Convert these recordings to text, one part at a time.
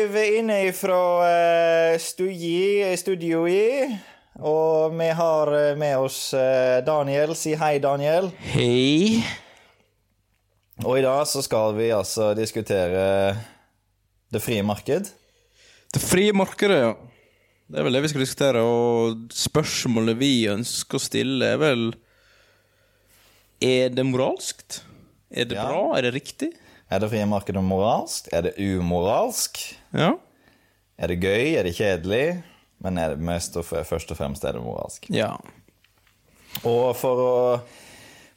live inne fra studio i. Og vi har eh, med oss eh, Daniel. Si hei, Daniel. Hei. Og i dag så skal vi altså diskutere det frie marked. Det frie markedet, ja. Det er vel det vi skal diskutere. Og spørsmålet vi ønsker å stille, er vel Er det moralskt? Er det Ja. bra? Er det riktig? Er det frie markedet moralsk? Er det umoralsk? Ja. Er det gøy? Er det kjedelig? Men er det mest og først og fremst er det moralsk. Ja. Og for å,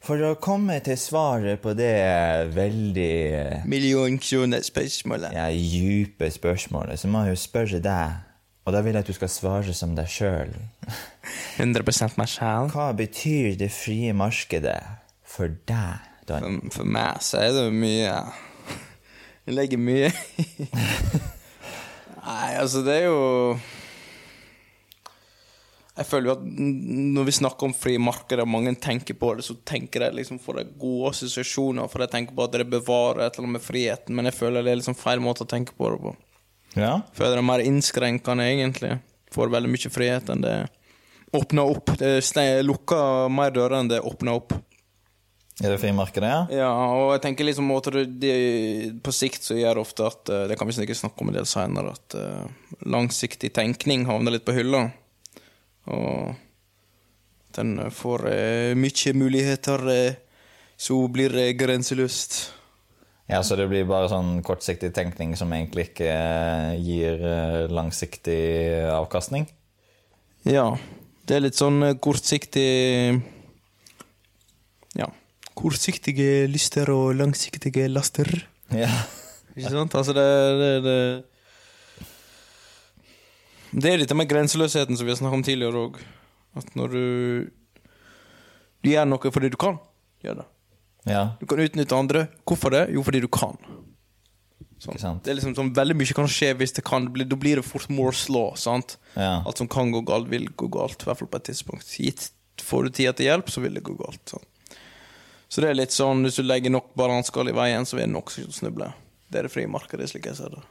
for å komme til svaret på det veldig eh, Millionkronerspørsmålet. ja, dype spørsmålet, så må jeg jo spørre deg. Og da vil jeg at du skal svare som deg sjøl. 100 meg sjæl. Hva betyr det frie markedet for deg? For, for meg så er det mye Jeg legger mye Nei, altså, det er jo Jeg føler jo at når vi snakker om fri marked, og mange tenker på det, så tenker jeg liksom for det gode assosiasjoner, for jeg tenker på at det bevarer et eller annet med friheten, men jeg føler det er liksom feil måte å tenke på det på. Ja? Føler det er mer innskrenkende, egentlig. Får veldig mye frihet enn det åpner opp. Det lukker mer dører enn det åpner opp. I det frimarkedet, ja? Ja, og jeg tenker liksom måter det, det, på sikt så gjør det ofte at eh, Det kan vi sikkert snakke om en del senere, at uh, langsiktig tenkning havner litt på hylla. Og den får uh, mye muligheter, uh, så blir det grenseløst. Ja, Så det blir bare sånn kortsiktig tenkning som egentlig ikke gir langsiktig avkastning? Ja. Det er litt sånn kortsiktig. Kortsiktige lyster og langsiktige laster. Ja. Ikke sant? Altså, det, det, det Det er dette med grenseløsheten som vi har snakket om tidligere òg. At når du Du gjør noe fordi du kan, gjør det. ja. Du kan utnytte andre. Hvorfor det? Jo, fordi du kan. Sånn. Det er liksom sånn, Veldig mye kan skje hvis det kan. bli- Da blir det fort Moores law. sant? Ja. Alt som kan gå galt, vil gå galt. I hvert fall på et tidspunkt. Gitt Får du tida til hjelp, så vil det gå galt. sant? Så det er litt sånn, hvis du legger nok bananskall i veien, så vil det nok snuble. Det er det frie markedet, slik jeg ser det.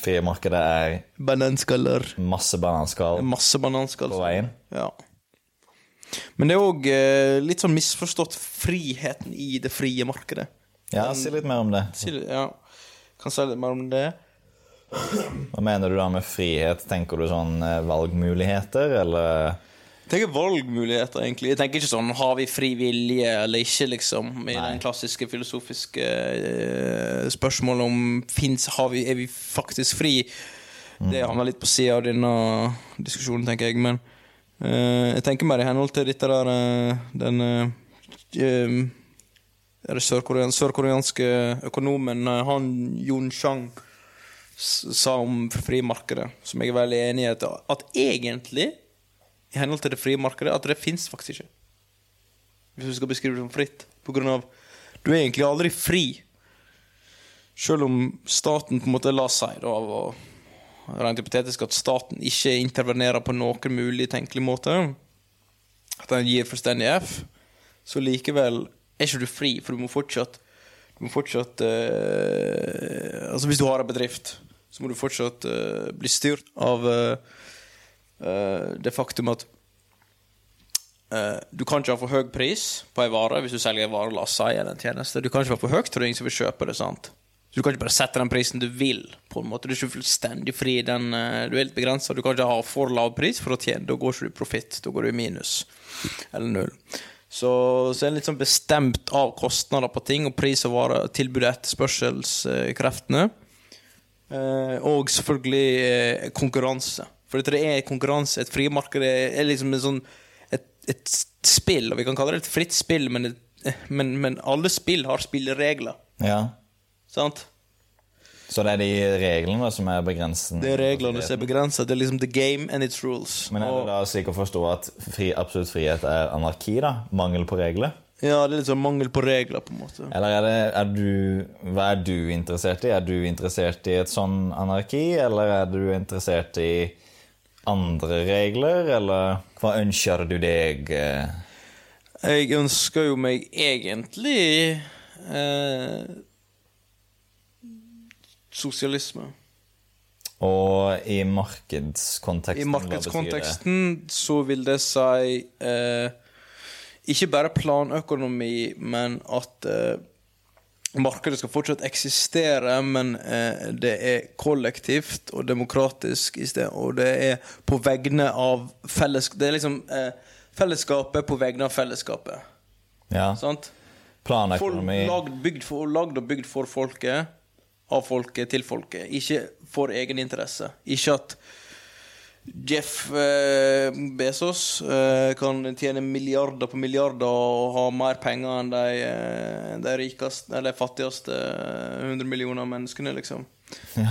Frie markedet er Bananskaller. masse bananskall Masse bananskall. på veien. Ja. Men det er òg eh, litt sånn misforstått friheten i det frie markedet. Ja, si litt mer om det. Si Ja. Kan si litt mer om det. Hva mener du da med frihet? Tenker du sånn eh, valgmuligheter, eller tenker valgmuligheter, egentlig. Jeg tenker ikke sånn har vi fri vilje eller ikke, liksom. I Nei. den klassiske filosofiske uh, spørsmålet om fins, har vi, er vi faktisk fri. Det havner litt på sida av denne diskusjonen, tenker jeg. Men uh, jeg tenker mer i henhold til dette der uh, Den er det sørkorean- sørkoreanske økonomen eh, Han Yun Chang sa om frimarkedet, som jeg er veldig enig i, at, at egentlig i henhold til det frie markedet, at det fins faktisk ikke. Hvis du skal beskrive det som fritt. På grunn av Du er egentlig aldri fri. Selv om staten på en måte la seg av å Rent hypotetisk at staten ikke intervenerer på noen mulig tenkelig måte. At den gir fullstendig F. Så likevel er ikke du fri, for du må fortsatt Du må fortsatt eh, Altså Hvis du har en bedrift, så må du fortsatt eh, bli styrt av eh, det faktum at eh, du kan ikke ha for høy pris på ei vare hvis du selger en vare, la oss si, eller en tjeneste. Du kan ikke være for høyt, tror jeg ingen som vil kjøpe det. sant? Så Du kan ikke bare sette den prisen du vil. på en måte. Du er ikke fullstendig fri. Den, eh, du er litt begrensa. Du kan ikke ha for lav pris for å tjene. Da går ikke du profitt. Da går du i minus. Eller null. Så, så er det litt sånn bestemt av kostnader på ting, og pris og vare, tilbud og etterspørselskreftene. Eh, og selvfølgelig eh, konkurranse. For det er konkurranse. Et frimarked er, liksom en sånn, et, et spill, og vi kan kalle det et fritt spill, men, men, men alle spill har spilleregler. Ja. Sant? Så det er de reglene som er begrensende? Det er reglene som er begrensa. Det er liksom the game and its rules. Men er det da slik å forstå at fri, absolutt frihet er anarki, da? Mangel på regler? ja, det er litt sånn mangel på regler, på en måte. Eller er det, er du, hva er du interessert i? Er du interessert i et sånn anarki, eller er du interessert i andre regler, eller hva ønsker du deg? eh? Jeg ønsker jo meg egentlig eh, sosialisme. Og i markedskonteksten I markedskonteksten så vil det si eh, ikke bare planøkonomi, men at eh, markedet skal fortsatt eksistere, men eh, det er kollektivt og demokratisk sted, og det er på vegne av felles... Det er liksom eh, fellesskapet på vegne av fellesskapet. Ja. Sant? Planøkonomi lagd, lagd og bygd for folket, av folket til folket. Ikke for egen interesse. Ikke at Jeff eh, Bezos eh, kan tjene milliarder på milliarder og ha mer penger enn de, eh, de rikeste, eller fattigste eh, 100 millioner menneskene, liksom. Ja.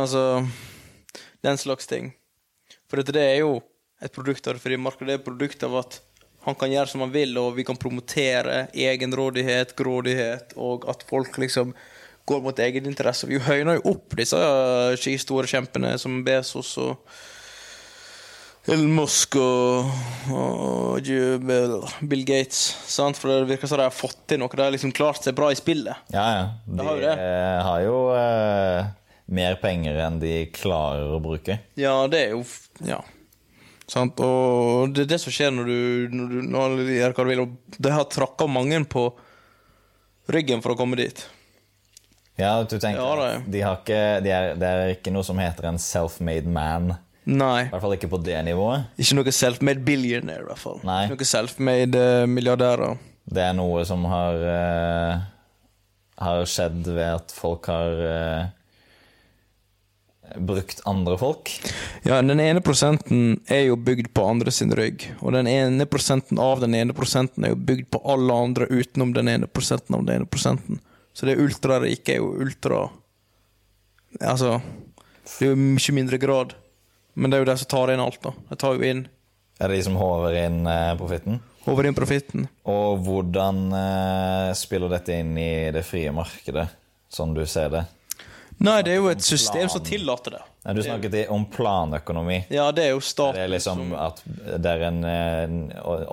Altså Den slags ting. For dette det er jo et produkt av det frie markedet. Det er et produkt av at han kan gjøre som han vil, og vi kan promotere egenrådighet, grådighet, og at folk liksom går mot egeninteresse. Vi høyner jo opp disse skistore kjempene som Bezos og Elon Musk og, og Bill Gates. Sant? For det virker som de har fått til noe. De har liksom klart seg bra i spillet. Ja, ja. De har jo eh, har jo uh, mer penger enn de klarer å bruke. Ja, det er jo Ja. Sant? Og det er det som skjer når du, når du når alle gjør hva du vil. Og de har trakka mange på ryggen for å komme dit. Ja, du tenker Ja, det. de har ikke, de er, Det er ikke noe som heter en self-made man. Nei. I hvert fall ikke på det nivået. Ikke noe self-made billionaire, i hvert fall. Nei. Ikke noe self-made uh, milliardærer. Det er noe som har uh, Har skjedd ved at folk har uh, brukt andre folk. Ja, den ene prosenten er jo bygd på andre sin rygg. Og den ene prosenten av den ene prosenten er jo bygd på alle andre utenom den ene prosenten av den ene prosenten. Så det ultrarike er jo ultra Altså Det er jo mye mindre grad. Men det er jo de som tar inn alt, da. De tar jo inn Er det de som håver inn eh, profitten? Håver inn profitten. Og hvordan eh, spiller dette inn i det frie markedet, sånn du ser det? Nei, det er jo et system som tillater det. Nei, du snakket i- om planøkonomi. Ja, det er jo staten Det er liksom at det er en, eh, en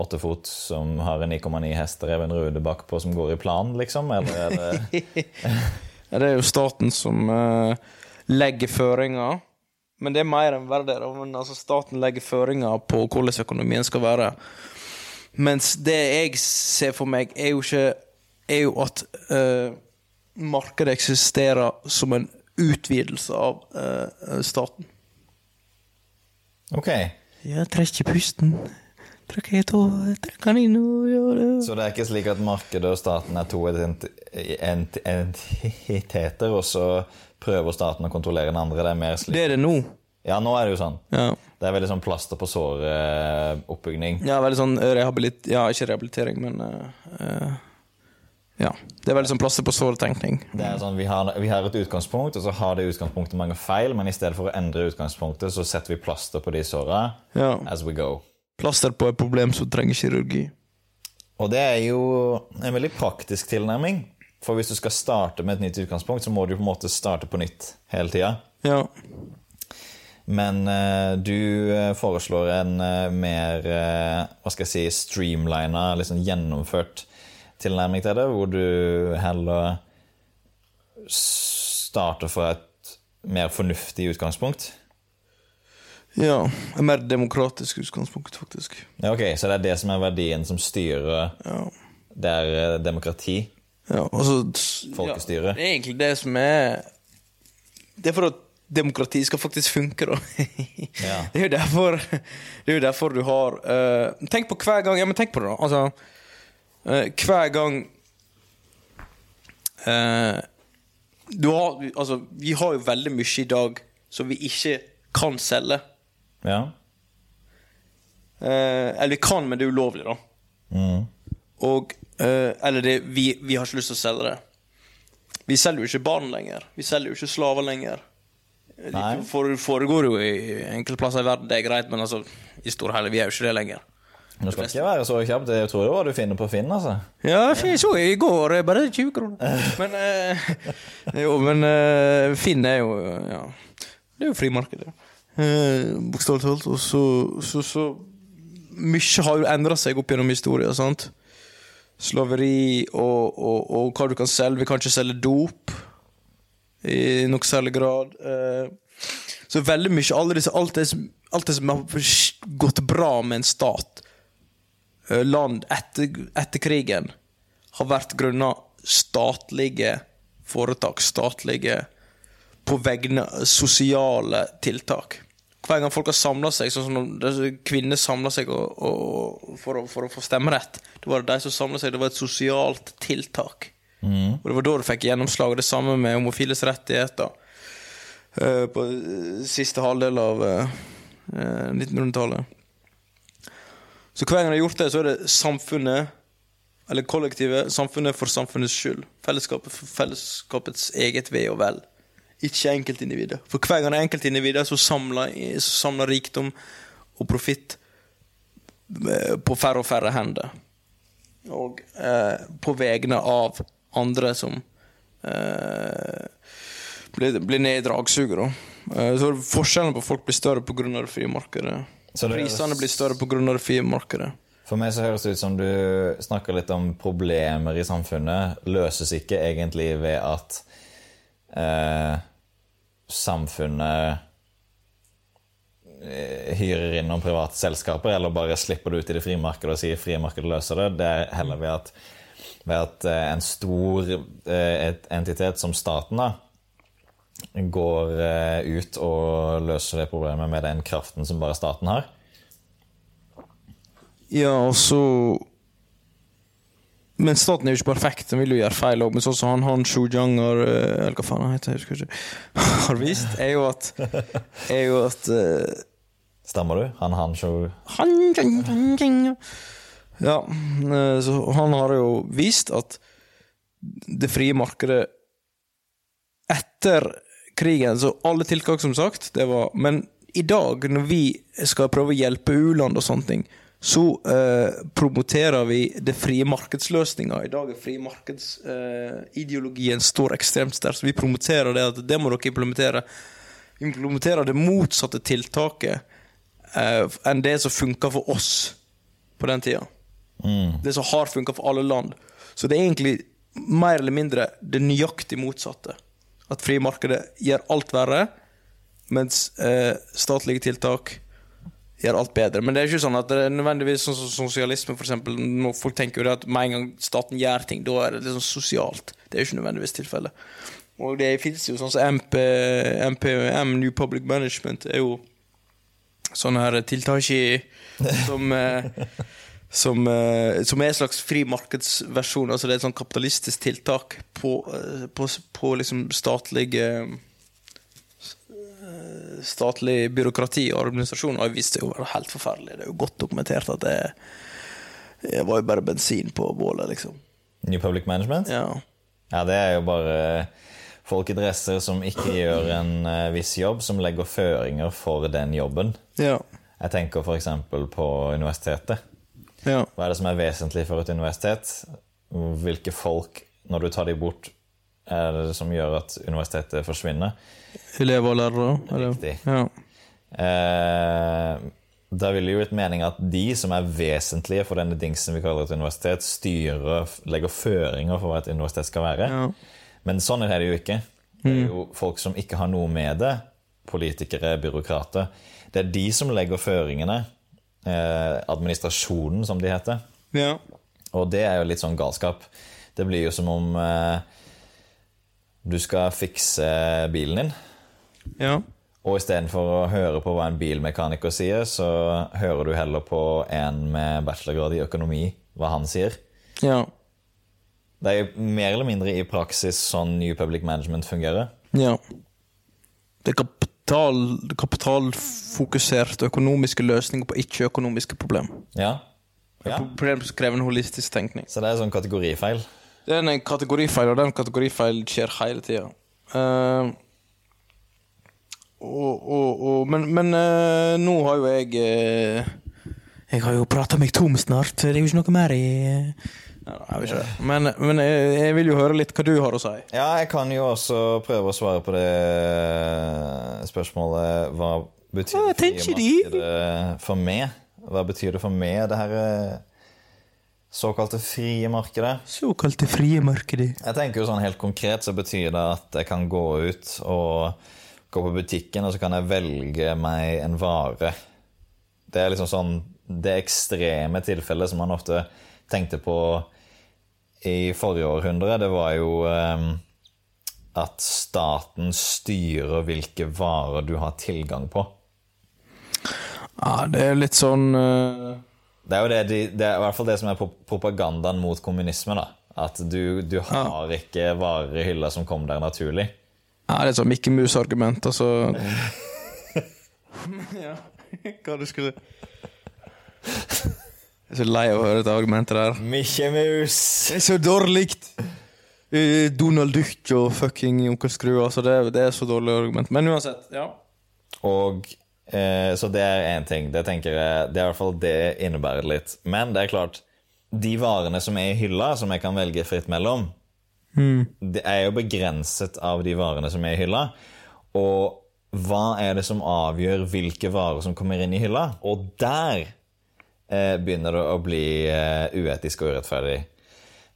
åttefot som har en 9,9 hester Even Rude bakpå som går i plan, liksom? Eller er det Ja, det er jo staten som eh, legger føringer. Men det er mer enn verdier. altså, staten legger føringer på hvordan økonomien skal være. Mens det jeg ser for meg, er jo ikke Er jo at uh, markedet eksisterer som en utvidelse av uh, staten. Ok. Jeg trekker pusten. Trekker trekker inn og gjør det. Så det er ikke slik at markedet og staten er to entiteter, og så prøver staten å kontrollere den andre? Det er mer slik Det er det nå. Ja, nå er det jo sånn. Ja. Det er veldig sånn plaster på såret-oppbygning. Ja, veldig sånn rehabilit... Ja, ikke rehabilitering, men eh, Ja. Det er veldig sånn plaster på såret-tenkning. Det er sånn, vi har, vi har et utgangspunkt, og så har det utgangspunktet mange feil, men i stedet for å endre utgangspunktet, så setter vi plaster på de såra Ja. as we go. Plaster på et problem som trenger kirurgi. Og det er jo en veldig praktisk tilnærming. For hvis du skal starte med et nytt utgangspunkt, så må du på en måte starte på nytt hele tida. Ja. Men uh, du eh, foreslår en uh, mer uh, hva skal jeg si, streamlina, liksom gjennomført tilnærming til det, hvor du heller starter fra et mer fornuftig utgangspunkt. ja. Et mer demokratisk utgangspunkt, faktisk. Ja, ok, Så det er det som er verdien som styrer Ja. Det er demokrati? Ja. altså, Folkestyre. Ja, det er egentlig det som er Det er for at demokrati skal faktisk funke, da. Ja. Det er jo derfor Det er jo derfor du har uh, Tenk på hver gang Ja, men tenk på det, da. Altså uh, Hver gang uh, Du har Altså, vi har jo veldig mye i dag som vi ikke kan selge. Ja. Eh, eller vi kan, men det er ulovlig, da. Mm. Og eh, Eller det, vi, vi har ikke lyst til å selge det. Vi selger jo ikke barn lenger. Vi selger jo ikke slaver lenger. Nei. Det for, foregår jo i enkelte plasser i verden, det er greit, men altså, i store hele, vi er jo ikke det lenger. Nå skal ikke være så kjapp. Jeg tror det var du finner på Finn, altså. Ja, jeg så i går, det er bare 20 kroner. Men eh, Jo, men eh, Finn er jo Ja, det er jo frimarkedet. Uh, Bokstavelig talt. Og så, så, så Mye har jo endra seg opp gjennom historien, sant? Slaveri og, og, og hva du kan selge. Vi kan ikke selge dop i noe særlig grad. Eh, Så veldig mye alle disse, alt, det alt det som har gått bra med en stat, eh, land etter, etter krigen, har vært grunnet statlige foretak, statlige på vegne sosiale tiltak. Hver gang folk har samla seg, sånn som kvinner samler seg og, og, for, å, for, å, få stemmerett, det var det de som samla seg, det var et sosialt tiltak. Mm. Og Det var da du fikk gjennomslag. Det samme med homofiles rettigheter. uh, på siste halvdel av uh, 1900-tallet. Så hver gang de har gjort det, så er det samfunnet, eller kollektivet, samfunnet for samfunnets skyld. Fellesskapet for fellesskapets eget ve og vel. Ikke enkeltindividet. For hver gang det er enkeltindivider, så samler, så samler rikdom og profitt eh, på færre og færre hender. Og eh, på vegne av andre som eh, blir, blir ned i dragsuget. Eh, så forskjellen på folk blir større pga. det frie markedet. Prisene blir større pga. det frie markedet. For meg så høres det ut som du snakker litt om problemer i samfunnet. Løses ikke egentlig ved at eh, samfunnet hyrer inn noen private selskaper, eller bare slipper det ut i det frie markedet og sier frie markedet løser det. Det er heller ved at, ved at eh, en stor eh, et entitet som staten da, går eh, ut og løser det problemet med den kraften som bare staten har. Ja, og så Men staten er jo ikke perfekt, den vil jo gjøre feil òg. Men sånn som han, han Shu Jang har eh, Eller hva faen han heter, jeg husker ikke. Har vist, er jo at Er jo at eh, Stemmer du? Han han show han, Ja, eh, så han har jo vist at det frie markedet etter krigen Så alle tiltak, som sagt, det var Men i dag, når vi skal prøve å hjelpe u-land og sånne ting, så eh, promoterer vi det frie markedsløsninga. I dag er frie markedsideologien eh, står ekstremt sterkt, så vi promoterer det at det må dere implementere. Vi implementerer det motsatte tiltaket enn det som funka for oss på den tida. Det som har funka for alle land. Så det er egentlig mer eller mindre det nøyaktig motsatte. At frimarkedet gjør alt verre, mens eh, statlige tiltak gjør alt bedre. Men det er ikke sånn at det er nødvendigvis sånn som sosialisme, for eksempel. Når folk tenker jo at med en gang staten gjør ting, da er det liksom sosialt. Det er jo ikke nødvendigvis tilfellet. Og det fins jo sånn som MP, MPM, New Public Management, er jo sånne her tiltak i som eh, som, eh, som er en slags fri markedsversjon. Altså det er et sånn kapitalistisk tiltak på, eh, på, på liksom statlig Statlig byråkrati og administrasjon. Og jeg visste jo det var helt forferdelig. Det er jo godt dokumentert at det, det var jo bare bensin på bålet, liksom. New Public Management? Ja. Ja, det er jo bare folk i dresser som ikke gjør en uh, viss jobb, som legger føringer for den jobben. Ja. Jeg tenker f.eks. på universitetet. ja. Hva er det som er vesentlig for et universitet? Hvilke folk, når du tar de bort, er det som gjør at universitetet forsvinner? Elever og lærere. Eller? Riktig. Ja. Eh, da vil jo et mening at de som er vesentlige for denne dingsen vi kaller et universitet, styrer, legger føringer for hva et universitet skal være. Ja. Men sånn er det jo ikke. Det er jo folk som ikke har noe med det. Politikere, byråkrater. Det er de som legger føringene. Eh, administrasjonen, som de heter. ja. Og det er jo litt sånn galskap. Det blir jo som om eh, du skal fikse bilen din. Ja. Og istedenfor å høre på hva en bilmekaniker sier, så hører du heller på en med bachelorgrad i økonomi, hva han sier. Ja. Det er mer eller mindre i praksis sånn New Public Management fungerer. Ja. Det er kapital, kapitalfokuserte økonomiske løsninger på ikke-økonomiske problemer. Ja. ja. Problem som krever en holistisk tenkning. Så det er sånn kategorifeil. Det er en kategorifeil, og den kategorifeil skjer hele tida. og, og, og, men men uh, nå har jo jeg uh, Jeg har jo prata meg tom snart. Det er jo ikke noe mer i uh, jeg. Men, men jeg, vil jo høre litt hva du har å si. Ja, jeg kan jo også prøve å svare på det spørsmålet Hva betyr det frie markedet for meg? Hva betyr det for meg, det her eh, såkalte frie markedet? Såkalte frie markedet. Jeg tenker jo sånn Helt konkret så betyr det at jeg kan gå ut og gå på butikken, og så kan jeg velge meg en vare. Det er liksom sånn det ekstreme tilfellet som man ofte tenkte på i forrige århundre. Det var jo eh, at staten styrer hvilke varer du har tilgang på. Ja, det er litt sånn uh... Det er jo det, de, det er i hvert fall det som er propagandaen mot kommunisme. da. At du, du har ikke varer i hylla som kom der naturlig. Ja, det er et sånn Mikke Mus-argument, altså. ja, hva du skulle Jeg er så lei av å høre dette argumentet der. Mikke Mus! Det er så dårlig! Eh, Donald Duck og fucking Onkel Skrue. Altså, det, det er så dårlig argument. Men uansett, ja. Og eh, Så det er én ting. Det tenker jeg, det er i hvert fall det innebærer litt. Men det er klart, de varene som er i hylla, som jeg kan velge fritt mellom, det er jo begrenset av de varene som er i hylla. Og hva er det som avgjør hvilke varer som kommer inn i hylla? Og der begynner det å bli eh, uetisk og urettferdig.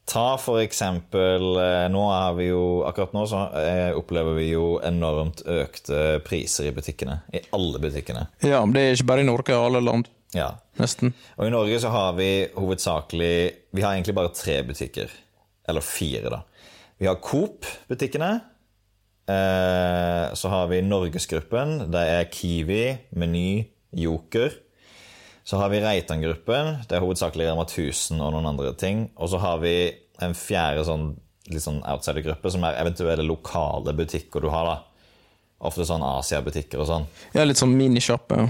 Ta for eksempel eh, Nå har vi jo Akkurat nå så eh, opplever vi jo enormt økte priser i butikkene. I alle butikkene. ja, men det er ikke bare i Norge, alle land. Ja. Nesten. Og i Norge så har vi hovedsakelig Vi har egentlig bare tre butikker. Eller fire, da. Vi har Coop-butikkene. Eh, så har vi Norgesgruppen. Det er Kiwi, Meny, Joker. Så har vi Reitan-gruppen. Det er hovedsakelig Rema 1000 og noen andre ting. Og så har vi en fjerde sånn, litt sånn outsider-gruppe, som er eventuelle lokale butikker du har. da. Ofte sånn Asia-butikker og sånn. Ja, litt sånn minisjappe.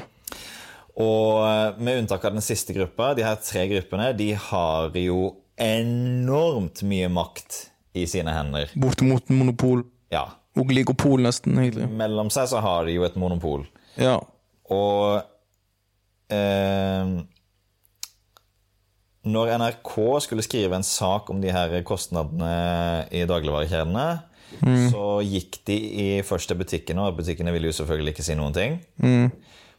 Og eh, med unntak av den siste gruppa, de her tre gruppene, de har jo enormt mye makt i sine hender. Bortimot monopol. Ja. Oligopol, nesten, egentlig. Mellom seg så har de jo et monopol. Ja. Og Når NRK skulle skrive en sak om de her kostnadene i dagligvarekjedene, så gikk de i først til butikkene, og butikkene ville jo selvfølgelig ikke si noen ting.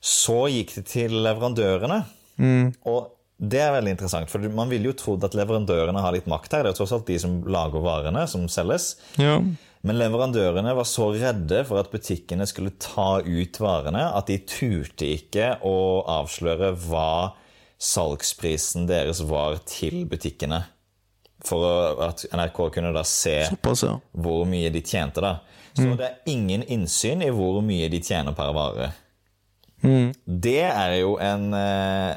Så gikk de til leverandørene. Og det er veldig interessant, for man ville jo trodd at leverandørene har litt makt her. Det er jo tross alt de som lager varene, som selges. ja. Men leverandørene var så redde for at butikkene skulle ta ut varene, at de turte ikke å avsløre hva salgsprisen deres var til butikkene. For at NRK kunne da se hvor mye de tjente. da. Så det er ingen innsyn i hvor mye de tjener per vare. Det er jo en, eh,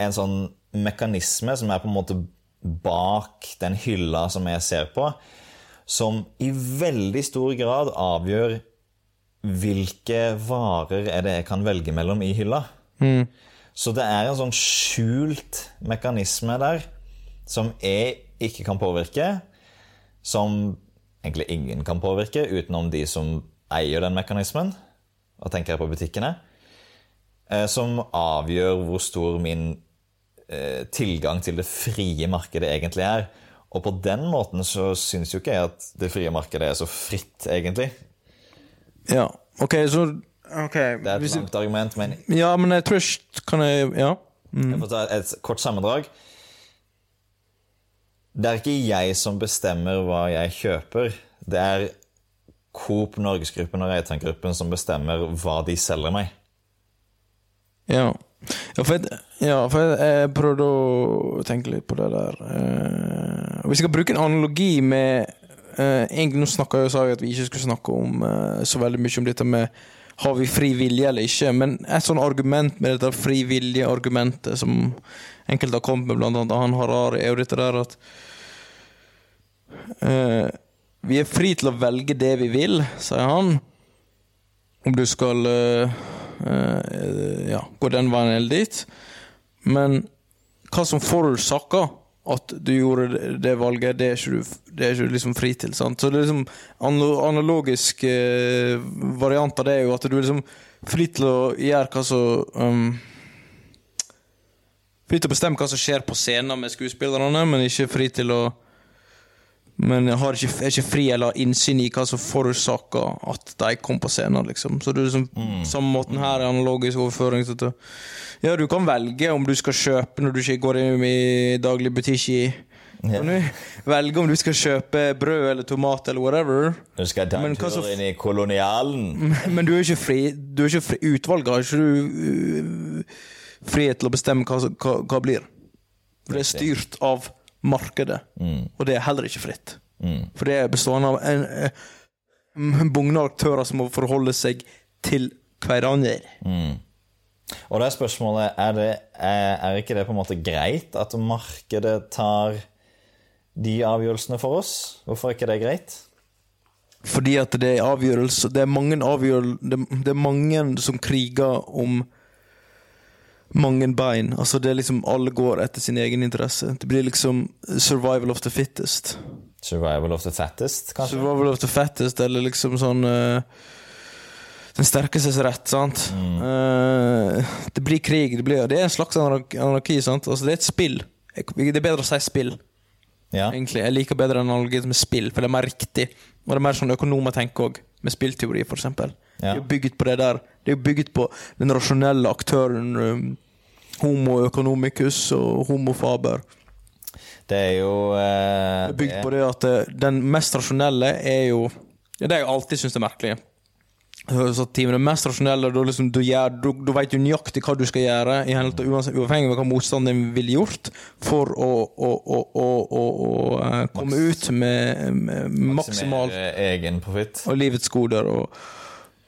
en sånn mekanisme som er på en måte bak den hylla som jeg ser på, som i veldig stor grad avgjør hvilke varer er det jeg kan velge mellom i hylla. Så det er en sånn skjult mekanisme der som jeg ikke kan påvirke, som egentlig ingen kan påvirke, utenom de som eier den mekanismen. Da tenker jeg på butikkene. eh, Som avgjør hvor stor min eh, tilgang til det frie markedet egentlig er. Og på den måten så syns jo ikke jeg at det frie markedet er så fritt, egentlig. Ja, ok, så okay. Det er et Hvis, langt argument, men ja, men jeg tror ikke Kan jeg Ja? jeg får ta et kort sammendrag. Det er ikke jeg som bestemmer hva jeg kjøper. Det er Coop Norgesgruppen og Reitan-gruppen som bestemmer hva de selger meg. Ja. Ja, for, jeg, ja, for jeg, jeg prøvde å tenke litt på det der. uh, hvis jeg skal bruke en analogi med uh, egentlig Nå snakka jeg jeg at vi ikke skulle snakke om uh, så veldig mye om dette med har vi fri vilje eller ikke, men et sånn argument med dette frivillige-argumentet som enkelte har kommet med, blant annet han Harari, er jo dette der at uh, Vi er fri til å velge det vi vil, sier han. Om du skal eh, eh, ja, gå den veien eller dit. Men hva som forårsaka at du gjorde det- valget, det er ikke du, det er ikke liksom fri til. Sant? Så det er liksom analo- analogisk eh, variant av det er jo at du er liksom fri til å gjøre hva som um, Fri til å bestemme hva som skjer på scenen med skuespillerne, men ikke fri til å men jeg har ikke, er ikke fri eller innsyn i hva som forårsaka at de kom på scenen. liksom. Så det er liksom samme måten her er analogisk overføring. til. Ja, du kan velge om du skal kjøpe når du ikke går inn i daglig butikk i Kan du velge om du skal kjøpe brød eller tomat eller whatever. Du skal ta en så tur inn i kolonialen. Men du er ikke fri. Du er ikke fri. Utvalget har ikke du uh, frihet til å bestemme hva, hva blir. For det er styrt av markedet, og det er heller ikke fritt. For det er bestående av en, eh, en bugne aktører som må forholde seg til hverandre. Og det spørsmålet er, det, er, er ikke det på en måte greit at markedet tar de avgjørelsene for oss? Hvorfor er ikke det greit? Fordi at det er avgjørelser Det. Det, det er mange som kriger om mange bein. Altså det er liksom Alle går etter sin egen interesse. Det blir liksom survival of the fittest. Survival of the fattest, kanskje? Survival of the fattest, eller liksom sånn uh, Den sterkestes rett, sant. Eh, det blir krig. Det, blir, det er en slags anarki, sant. Altså Det er et spill. Det er bedre å si spill. Ja. egentlig. Jeg liker bedre analogien med spill, for det er mer riktig. Og det er mer sånn økonomer tenker òg, med spillteori, for eksempel. Det er bygget på det der. Det er bygget på den rasjonelle aktøren um, homo economicus og homo faber. Det er jo uh, Det er bygd på det at eh, den mest rasjonelle er jo Det er det jeg alltid syns er merkelig. Så teamet er mest rasjonelle, da, liksom, du, gjør, du, du vet jo nøyaktig hva du skal gjøre, uansett- uavhengig av hva motstanderen ville gjort, for å, å, å, å, eh, komme ut med, med maksimal Maksimere egen profitt. Og livets goder. Og,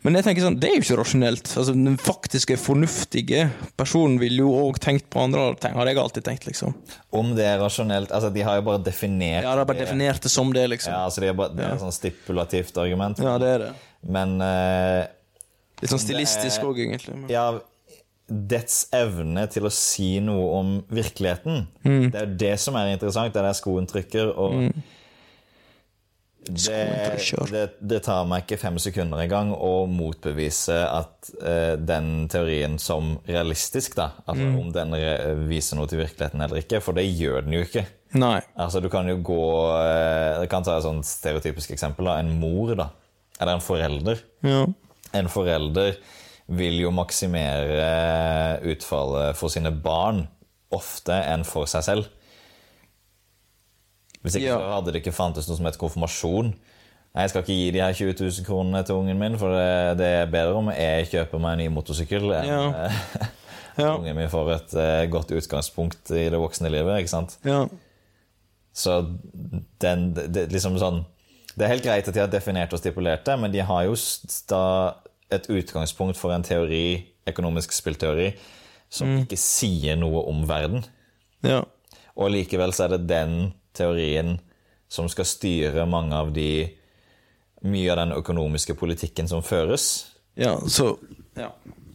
men jeg tenker sånn, det er jo ikke rasjonelt. Altså, den faktiske, fornuftige personen ville jo òg tenkt på andre, ting, har jeg alltid tenkt, liksom. Om det er rasjonelt Altså, de har jo bare definert Ja, de har bare definert det som det, liksom. Ja, altså de har bare, Det er et sånn stipulativt argument. Ja, det er det. Men uh, Litt sånn stilistisk Det er- òg, egentlig. men- ja, dets evne til å si noe om virkeligheten. Mm. Det er jo det som er interessant. Det er der skoen trykker. Og det, det, det tar meg ikke fem sekunder engang å motbevise at uh, den teorien som realistisk, da, altså Mm. om den viser noe til virkeligheten eller ikke, for det gjør den jo ikke. Nei. Altså, du kan jo gå uh, Jeg kan ta et sånt stereotypisk eksempel. da, En mor, da. Eller en forelder. Ja. En forelder vil jo maksimere utfallet for sine barn ofte enn for seg selv. Hvis ikke Ja. så hadde det ikke fantes noe som het konfirmasjon. Nei, Jeg skal ikke gi de her 20 000 kronene til ungen min, for det, det er bedre om jeg kjøper meg en ny motorsykkel enn Ja. eh, Ja. ungen min får et uh, godt utgangspunkt i det voksne livet. ikke sant? ja. Så den, det, liksom sånn, det er helt greit at de har definert og stipulert det, men de har jo da et utgangspunkt for en teori, økonomisk spillteori, som ikke sier noe om verden. ja. Og likevel så er det den teorien som skal styre mange av de mye av den økonomiske politikken som føres. Ja, så ja.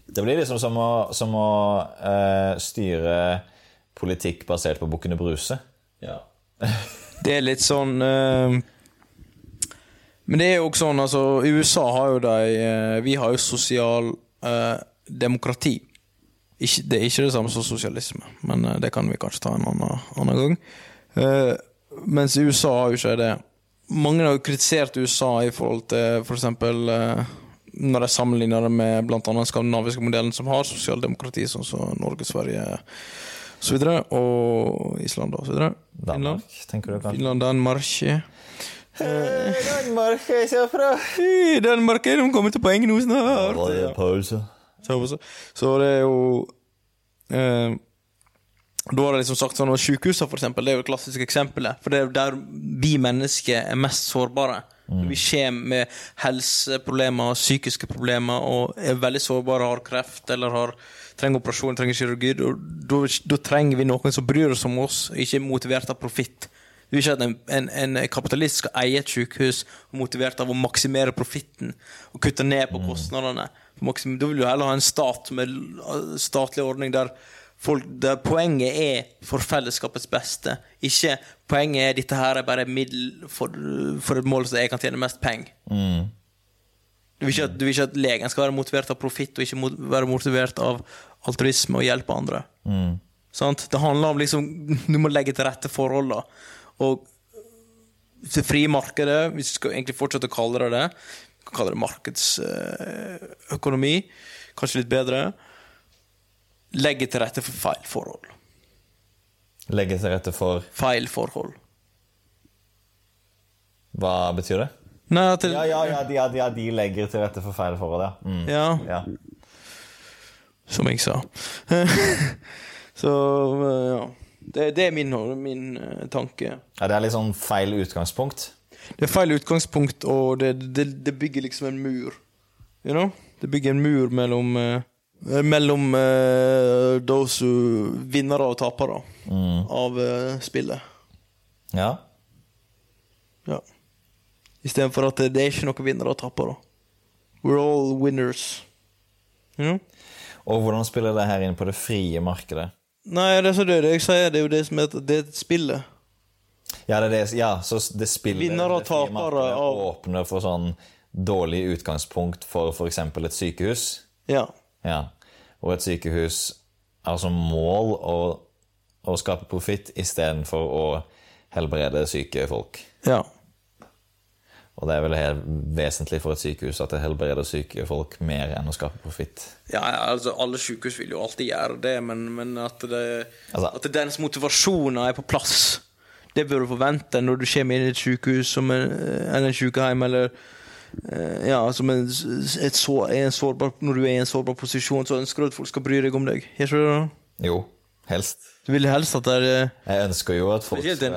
Det blir liksom som å, som å uh, styre politikk basert på Bukkene Bruse. Ja. Det er litt sånn uh, Men det er jo også sånn, altså USA har jo de uh, Vi har jo sosial eh, demokrati. Ikke, det er ikke det samme som sosialisme, men det kan vi kanskje ta en annen, annen gang. Eh, i USA har jo ikke det. Mange har jo kritisert USA i forhold til f.eks. For eksempel, når de sammenligner det med bl.a. den skandinaviske modellen, som har sosialdemokrati, sånn som Norge, Sverige videre, og Island videre. Danmark, tenker du kanskje? Finland, Danmark Danmark jeg ser fra. Hey, Danmark er de kommer til poeng nå snart! pause. Så, så, så det er jo eh, Da har jeg liksom sagt sånn at Sykehusene for eksempel, det er jo et klassisk eksempel. For det er jo der vi mennesker er mest sårbare. Vi kommer med helseproblemer, psykiske problemer og er veldig sårbare, har kreft eller har, trenger operasjon, trenger kirurgi. Da, trenger vi noen som bryr oss om oss, ikke er motivert av profitt. Du vil ikke at en, en, en kapitalist skal eie et sykehus motivert av å maksimere profitten og kutte ned på kostnadene. Maksim, da vil du heller ha en stat med statlig ordning der, folk, der poenget er for fellesskapets beste. Ikke poenget er dette her er bare middel for, for et mål så jeg kan tjene mest penger. Du vil, ikke du vil ikke at legen skal være motivert av profitt og ikke mot, være motivert av altruisme og hjelpe andre. Sant? Det handler om liksom Du må legge til rette forhold. Og det frie markedet, hvis du skal egentlig fortsette å kalle det det, vi kan kalle det markedsøkonomi, kanskje litt bedre, legge til rette for feil forhold. Legge til rette for Feil forhold. Hva betyr det? Nei, det, Ja, ja, ja, de, ja, de, ja, de legger til rette for feil forhold, ja. Mm. ja. ja. Som jeg sa. Så eh, ja. Det, det er min, min eh, tanke. Ja, Det er litt sånn feil utgangspunkt. Det er feil utgangspunkt, og det, det, det bygger liksom en mur. You know? Det bygger en mur mellom eh, Mellom uh, those who vinnere og tapere av eh, spillet. Ja. Ja. Istedenfor at det, er ikke noen vinnere og tapere. We're all winners. Mm? Og hvordan spiller det her inn på det frie markedet? Nei, det er så det, det jeg sier, det er jo det som heter det spillet. Ja, det er det, ja så det spillet Vinnere og tapere av- åpner for sånn dårlig utgangspunkt for f.eks. et sykehus. Ja. Ja. Og et sykehus har som mål å, å skape profitt istedenfor å helbrede syke folk. Ja. Og det er vel helt vesentlig for et sykehus at det helbreder syke folk mer enn å skape profitt. Ja, ja, altså Alle sykehus vil jo alltid gjøre det, men, men at, det, Altså- at dens motivasjoner er på plass, det bør du forvente når du kommer inn i et sykehus som en, eller en sykehjem, eller ja, som en, et sår, er en sårbar, Når du er i en sårbar posisjon, så ønsker du at folk skal bry deg om deg. Gjør ikke du det? Jo, helst. Du vil helst at det er eh, Jeg ønsker jo at folk skal,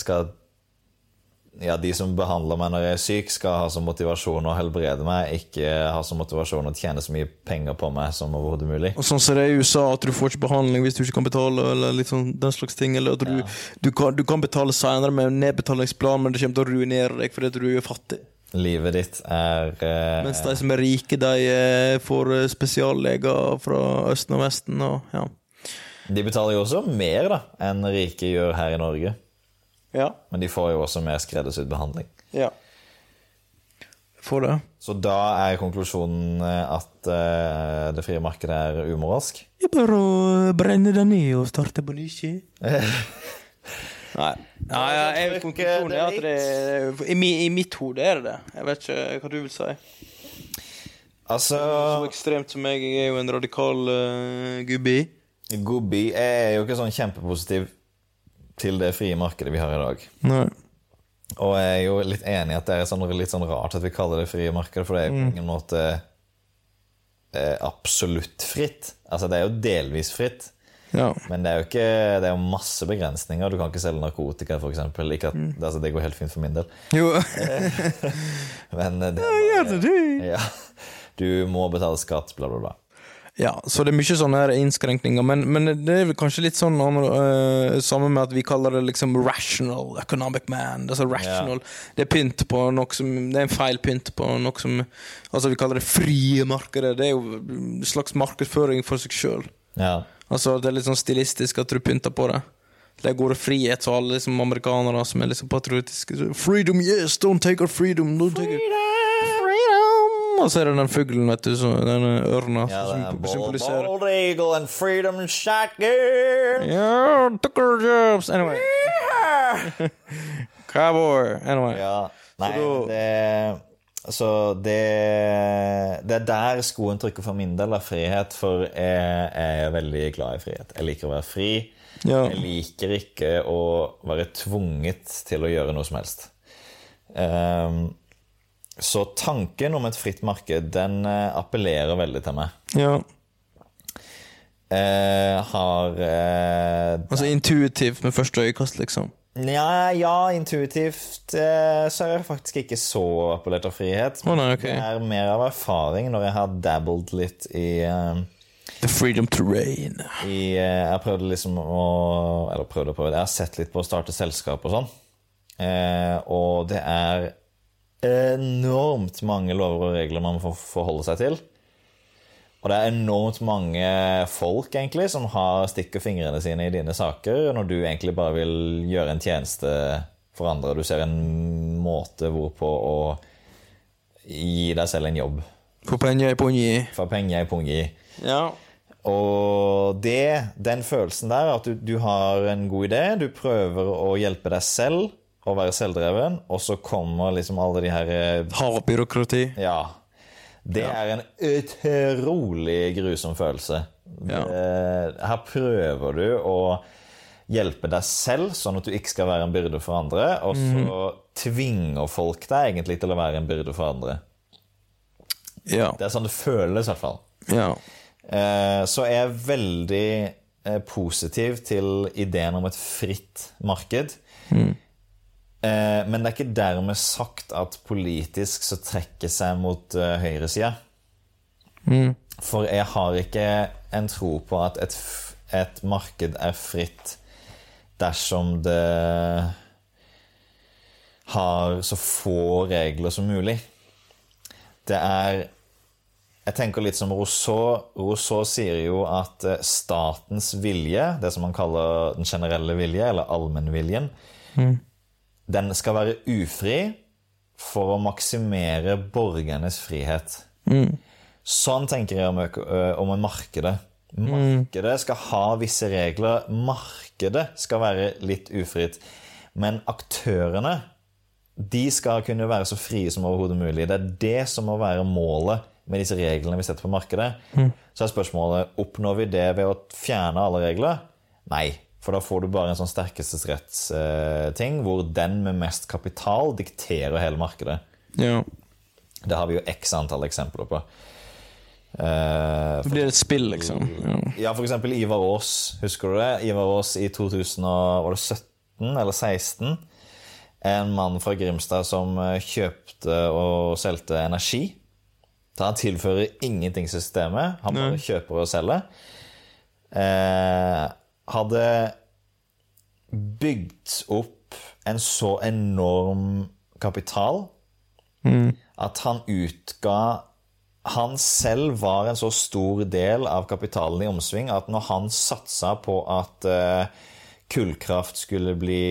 skal Ja, de som behandler meg når jeg er syk, skal ha som motivasjon å helbrede meg, ikke ha som motivasjon å tjene så mye penger på meg som overhodet mulig. Og sånn som det er i USA, at du får ikke behandling hvis du ikke kan betale, eller litt sånn den slags ting. Eller at du, du, kan, du kan betale senere med en nedbetalingsplan, men det kommer til å ruinere deg fordi at du er fattig. Livet ditt er eh, Mens de som er rike, de eh, får eh, spesialleger fra Østen og Vesten. Og, ja. De betaler jo også mer da enn rike gjør her i Norge. Ja. Men de får jo også mer skreddersydd behandling. ja. Får det. Så da er konklusjonen eh, at eh, det frie markedet er umoralsk. Det er bare å brenne det ned og starte på ny. Nei. Nei, ja, jeg, konklusjonen er at det i, I mitt hode er det det. Jeg vet ikke hva du vil si. Altså Så ekstremt som meg, jeg er jo en radikal uh, gubbi. Gubbi er jo ikke sånn kjempepositiv til det frie markedet vi har i dag. Nei. Og jeg er jo litt enig i at det er sånn, litt sånn rart at vi kaller det frie markedet, for det er jo på ingen måte eh, absolutt fritt. Altså, det er jo delvis fritt. Ja. Men det er jo ikke, det er masse begrensninger. Du kan ikke selge narkotika, f.eks. Mm. altså, det går helt fint for min del. Jo. Men det er bare, ja, Du må betale skatt, bla, bla, bla. Ja, så det er mye sånne her innskrenkninger, men, men det er vel kanskje litt sånn uh, Samme med at vi kaller det liksom rational economic man. Altså rational Det er pynt på noe som Det er en feil pynt på noe som Altså, vi kaller det frie markedet. Det er jo en slags markedsføring for seg sjøl. Ja. Altså, det er litt sånn stilistisk at du pynter på det. Det går frihet, til alle liksom amerikanere som er liksom patriotiske så, Freedom, yes! Don't take our freedom! Don't take it. Freedom! Og så er det den fuglen, vet du, som, den ørna, ja som symboliserer bald eagle and freedom shotgun. Yeah, Tucker jobs. Anyway. Cowboy. Anyway. Ja, nei, Så da- det Så det Det er der skoen trykker for min del av frihet, for jeg er veldig glad i frihet. Jeg liker å være fri. Ja. Jeg liker ikke å være tvunget til å gjøre noe som helst. Um, så tanken om et fritt marked, den eh, appellerer veldig til meg. ja. Jeg har uh, Altså intuitivt med første øyekast, liksom. Nja, ja, intuitivt uh, så er jeg faktisk ikke så appellert av frihet. Oh, nei, okay. Det er mer av erfaring når jeg har dabbled litt i, The freedom to reign. i Jeg prøvde liksom å Eller prøvde og prøvde. Jeg har sett litt på å starte selskap og sånn. Og det er enormt mange lover og regler man må forholde seg til. Og det er enormt mange folk egentlig som har stikker fingrene sine i dine saker, når du egentlig bare vil gjøre en tjeneste for andre. Du ser en måte hvorpå å gi deg selv en jobb. For penger i pungi. For penger i pungi. Ja. Og det, den følelsen der, at du, du har en god idé, du prøver å hjelpe deg selv å være selvdreven, og så kommer liksom alle de her Harde byråkrati. Ja. Det er en utrolig grusom følelse. Ja. Her prøver du å hjelpe deg selv, sånn at du ikke skal være en byrde for andre, og så tvinger folk deg egentlig til å være en byrde for andre. Ja. Det er sånn det føles, i hvert fall. ja. Eh, Så jeg er veldig eh, positiv til ideen om et fritt marked. Eh, Men det er ikke dermed sagt at politisk så trekker seg mot eh, høyresida. For jeg har ikke en tro på at et, et marked er fritt dersom det har så få regler som mulig. Det er Jeg tenker litt som Rousseau. Rousseau sier jo at eh, statens vilje, det som han kaller den generelle vilje, eller allmennviljen, den skal være ufri for å maksimere borgernes frihet. Sånn tenker jeg om, om en markedet. Markedet skal ha visse regler. Markedet skal være litt ufritt. Men aktørene de skal kunne være så frie som overhodet mulig. Det er det som må være målet med disse reglene vi setter på markedet. Så er spørsmålet oppnår vi det ved å fjerne alle regler. Nei, for da får du bare en sånn sterkestes retts-ting, hvor den med mest kapital dikterer hele markedet. ja. Det har vi jo x antall eksempler på. Eh, Det blir et spill, liksom. Ja. ja, for eksempel Ivar Aas. Husker du det? Ivar Aas i 2017 eller 2016. En mann fra Grimstad som eh, kjøpte og solgte energi. Så han tilfører ingenting systemet. Han bare kjøper og selger. Eh, hadde bygd opp en så enorm kapital at han utga Han selv var en så stor del av kapitalen i omsving at når han satsa på at eh, kullkraft skulle bli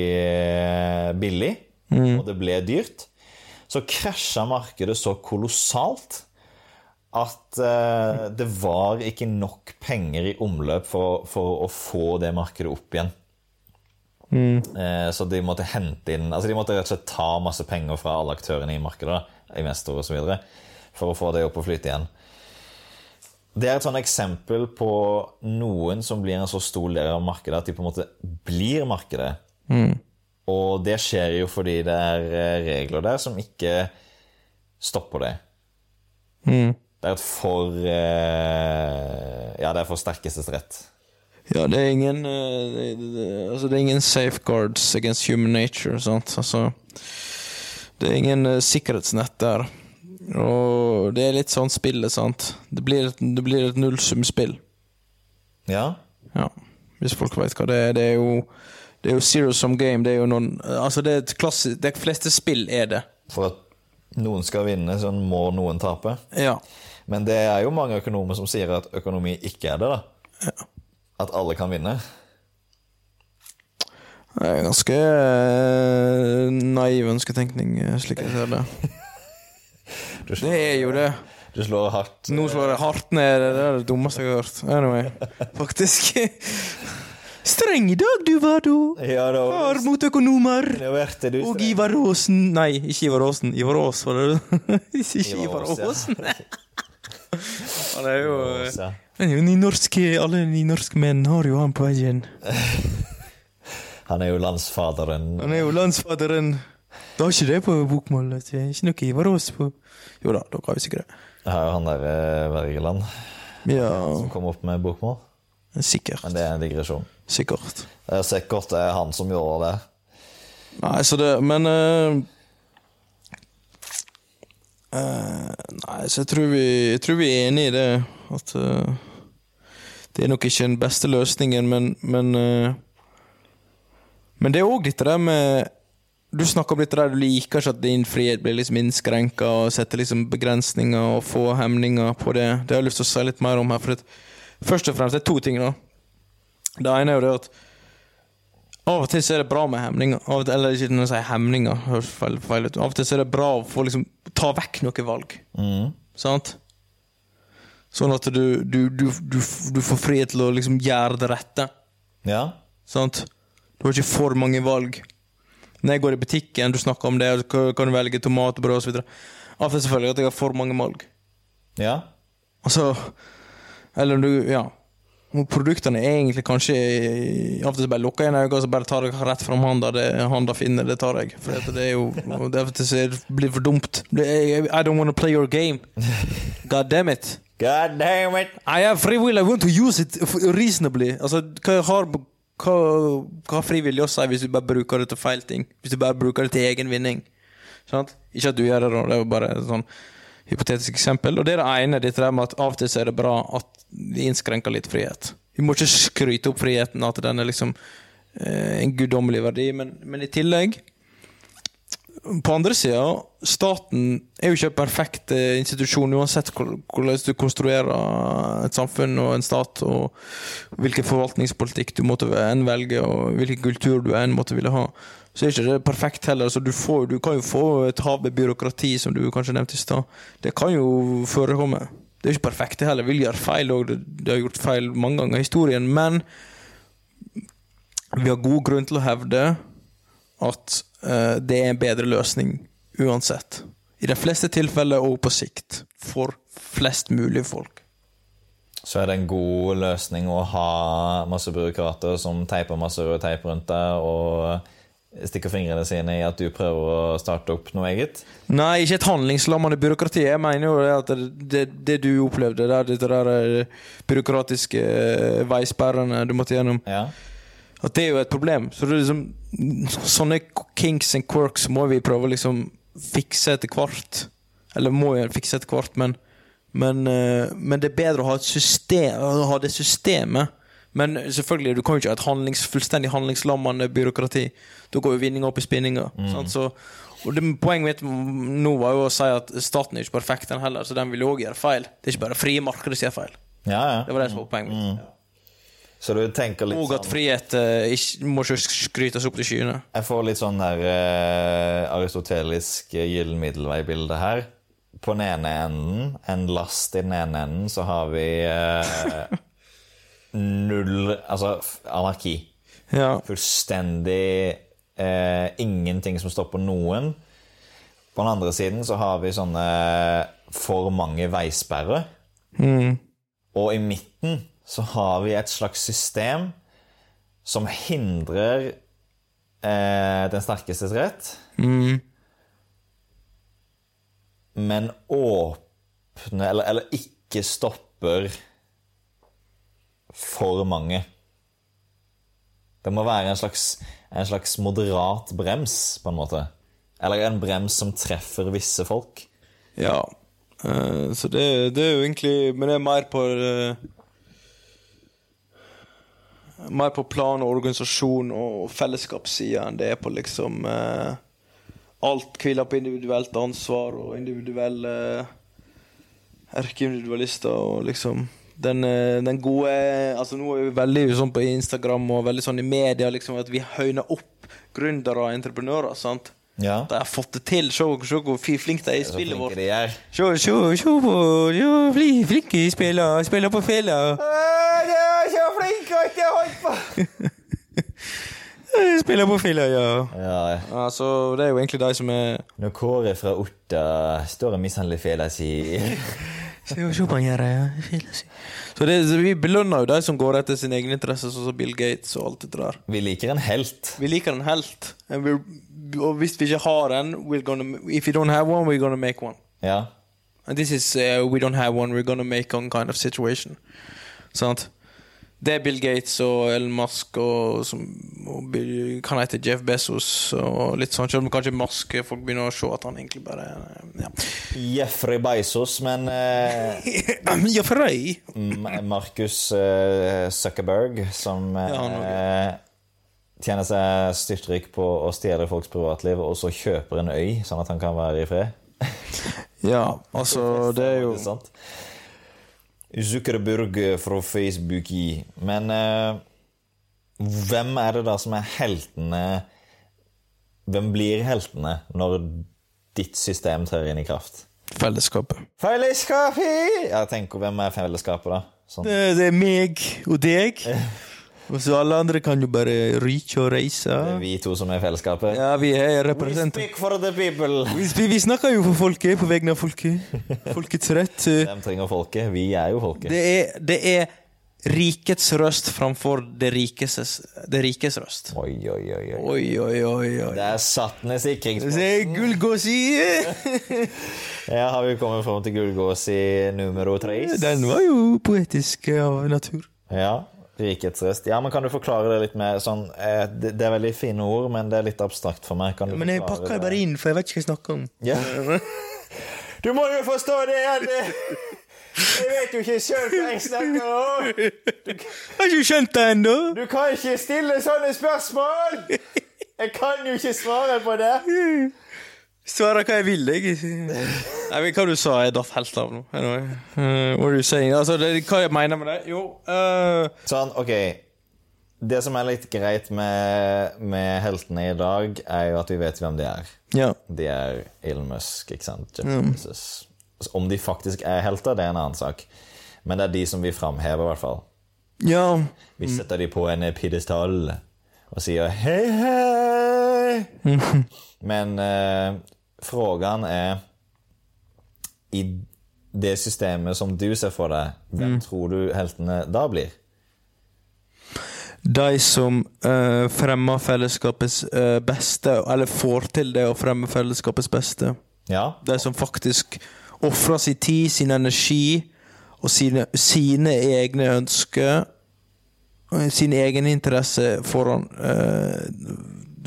billig, billig, og det ble dyrt, så krasja markedet så kolossalt at eh, det var ikke nok penger i omløp for, for å få det markedet opp igjen. Eh, Så de måtte hente inn Altså de måtte rett og slett ta masse penger fra alle aktørene i markedet, investorer osv., for å få det opp og flyte igjen. Det er et sånn eksempel på noen som blir en så stor del av markedet at de på en måte blir markedet. Og det skjer jo fordi det er eh, regler der som ikke stopper det. Det er et for eh, Ja, det er for sterkestes rett. Ja, det er ingen eh, det, det, Altså, det er ingen safeguards against human nature, sant. Altså Det er ingen eh, sikkerhetsnett der. Og det er litt sånn spillet, sant. Det blir, et- det blir et nullsumspill. Ja. Ja, hvis folk vet hva det er. Det er jo, det er jo zero sum game. Det er jo noen Altså, det er et klassisk De fleste spill er det. For at noen skal vinne, så må noen tape. Ja. Men det er jo mange økonomer som sier at økonomi ikke er det, da. Ja. At alle kan vinne. Det er ganske eh, naiv ønsketenkning, eh, slik jeg ser det. Du Det er jo det. du slår hardt. Nå slår jeg hardt ned. Det er det dummeste jeg har hørt. Anyway, faktisk. Streng i dag, du var da. Ja, da Far mot økonomer. Det var det du Og Ivar Aasen Nei, ikke Ivar Aasen. Ivar Aas, var det Ikke Ivar. Aasen. Han er jo jo nynorske Alle nynorske menn har jo han på veggen. Han er jo landsfaderen. Han er jo landsfaderen. Du har ikke det på bokmål. Ikke noe Ivar Aas på Jo da, dere har jo sikkert det. Jeg har jo han der eh, Wergeland Ja, som kom opp med bokmål. sikkert. Men det er en digresjon. Sikkert. Det er sikkert det er han som gjorde det. Nei, så det Men uh, uh, Nei, så jeg tror, vi, jeg tror vi er enige i det. At uh, det er nok ikke den beste løsningen, men Men, men det er òg litt det der med Du snakker om litt der du liker ikke at din frihet blir liksom innskrenka, og setter liksom begrensninger og få hemninger på det. Det har jeg lyst til å si litt mer om her. For det, først og fremst det er to ting. da Det ene er jo det at av og til så er det bra med hemninger. Av og til, eller ikke når jeg sier hemninger. høres feil, feil ut. Av og til så er det bra å få liksom ta vekk noen valg. Mm. Sant? Sånn at du, du, du, du, du får frihet til å liksom gjøre det rette. Ja. Sant? Du har ikke for mange valg. Når jeg går i butikken, du snakker om det, kan du velge tomat brød osv. Av og til selvfølgelig at jeg har for mange valg. Ja. Altså Eller om du Ja. Produktene er egentlig kanskje Av og til bare lukker jeg øynene og så bare tar jeg rett fram handa. Det handa finner, det tar jeg. For det er jo det blir for dumt. I don't want to play your game. God damn it. God damn it! I have free will, I want to use it reasonably. Altså, hva har hva, hva har frivillig å si hvis du bare bruker det til feil ting? Hvis du bare bruker det til egen vinning? Sant? Ikke at du gjør det, da. Det er jo bare et sånn hypotetisk eksempel. Og det er det ene, dette der med at av og til så er det bra at vi innskrenker litt frihet. Vi må ikke skryte opp friheten, at den er liksom eh, en guddommelig verdi, men, men i tillegg på andre sida, staten er jo ikke en perfekt eh, institusjon uansett hvordan du konstruerer et samfunn og en stat, og hvilken forvaltningspolitikk du måtte enn velge, og hvilken kultur du enn måtte ville ha. Så er ikke det perfekt heller. Så du, får, du kan jo få et hav med byråkrati, som du kanskje nevnte i stad. Det kan jo forekomme. Det er jo ikke perfekt, det heller. Vil gjøre feil, det, det har gjort feil mange ganger i historien. Men vi har god grunn til å hevde at uh, det er en bedre løsning uansett. I de fleste tilfeller og på sikt. For flest mulig folk. Så er det en god løsning å ha masse byråkrater som teiper masse rød teip rundt deg, og stikker fingrene sine i at du prøver å starte opp noe eget? Nei, ikke et handlingslammende byråkrati. Jeg mener jo at det, det, det du opplevde dette der eh, byråkratiske eh, veisperrene du måtte gjennom, Ja. at det er jo et problem. Så det liksom Sånne kinks and quirks må vi prøve å liksom fikse etter hvert. Eller må jo fikse etter hvert, men men, eh, men det er bedre å ha system å ha det systemet. Men selvfølgelig, du kan jo ikke ha et handlings, fullstendig handlingslammende byråkrati. Da går jo vinninga opp i spinninga. Mm. Så, og det, poenget mitt nå var jo å si at staten er ikke perfekt, den heller, så den vil jo òg gjøre feil. Det er ikke bare frie markedet som gjør feil. Ja, ja. Det var det som var poenget mitt. Så du tenker litt Og at sånn frihet eh, ikke, må ikke skrytes opp til skyene. Jeg får litt sånn der eh, aristotelisk eh, gyllen middelvei-bilde her. På den ene enden, en last i den ene enden, så har vi eh, null Altså anarki. Ja. Fullstendig eh, ingenting som stopper noen. På den andre siden så har vi sånne for mange veisperrer. Mm. Og i midten så har vi et slags system som hindrer eh, den sterkestes rett, Mm. men åpne eller, eller ikke stopper for mange. Det må være en slags, en slags moderat brems, på en måte. Eller en brems som treffer visse folk. Ja. Uh, så det, det er jo egentlig Men det er mer på uh, Mer på plan og organisasjon og fellesskapssida enn det er på liksom uh, Alt hviler på individuelt ansvar og individuelle erkeindividualister og liksom den, eh, den gode Altså Nå er vi veldig sånn på Instagram og veldig sånn i media liksom at vi høyner opp gründere og entreprenører. sant? Ja. De har fått det til. Se, se hvor flinke de er i spillet vårt. Se, se, se på Flinke spiller, spiller på fela. så flink at ikke holdt på! Spiller på fela, ja. Ja, Altså, det er jo egentlig de som er når Kåre fra Otta står og mishandler fela si Så det, vi belønner jo de som går etter sin egen interesse, sånn som Bill Gates og alt det der. Vi liker en helt. Vi liker en helt. Og hvis vi ikke har en, we're gonna, if we don't have one, we're gonna make one. Ja. And this is uh, we don't have one, we're gonna make one kind of situation. Sant? Det er Bill Gates og Elon Musk og, som, og kan hete Jeff Bezos og litt sånn. Selv om kanskje Musk folk begynner å se at han egentlig bare er- ja. Jeffrey Bezos, men eh, Jeffrey! Markus Marcus eh, Zuckerberg, som eh, tjener seg styrtrik på å stjele folks privatliv, og så kjøper en øy, sånn at han kan være i fred. Ja, altså, det er jo Ikke sant? Zuckerberg fra Facebook i. Men eh, hvem er det da som er heltene Hvem blir heltene når ditt system trer inn i kraft? fellesskapet. Fellesskapet! Jeg tenker, Hvem er fellesskapet, da? Sånn. Det, det er meg og deg. Så alle andre kan jo bare ryke og reise. Det er vi to som er fellesskapet. Ja, vi er We speak for the people! Vi, vi snakker jo for folket, på vegne av folket. Folkets rett. Hvem trenger folket? Vi er jo folket. Det er, det er rikets røst framfor det rikes, det rikes røst. Oi, oi, oi. oi. Oi, oi, oi. Det er satt ned sikringsposten. gullgåsi! Ja, har vi kommet fram til gullgås i numero tres? Den var jo poetisk av natur. Ja, rikets røst. Ja, men kan du forklare det litt mer sånn eh, Det det er veldig fine ord, men det er litt abstrakt for meg. Kan du Men jeg pakker det bare inn, for jeg vet ikke hva jeg snakker om. Ja. Du må jo forstå det det- Jeg vet jo ikke sjøl hva jeg snakker om! Jeg har ikke skjønt det ennå! Du kan ikke stille sånne spørsmål! Jeg kan jo ikke svare på det. Svarer hva jeg vil, jeg. Jeg vet hva du sa, jeg datt helt av nå. Anyway. Uh, what are you saying? Altså, det, hva jeg mener med det? Jo uh... Sånn, ok Det som er litt greit med, med heltene i dag, er jo at vi vet hvem de er. Ja. De er Elon Musk, ikke sant? Jeff Bezos. Om de faktisk er helter, det er en annen sak. Men det er de som vi framhever, i hvert fall. Ja. Vi setter de på en pidestall og sier hei, hei. Men eh, frågan er I det systemet som du ser for deg, hvem tror du heltene da blir? De som uh, fremmer fellesskapets uh, beste, eller får til det å fremme fellesskapets beste. Ja, De som faktisk ofrer sin tid, sin energi og sine, sine egne ønsker og sin egen interesse foran eh,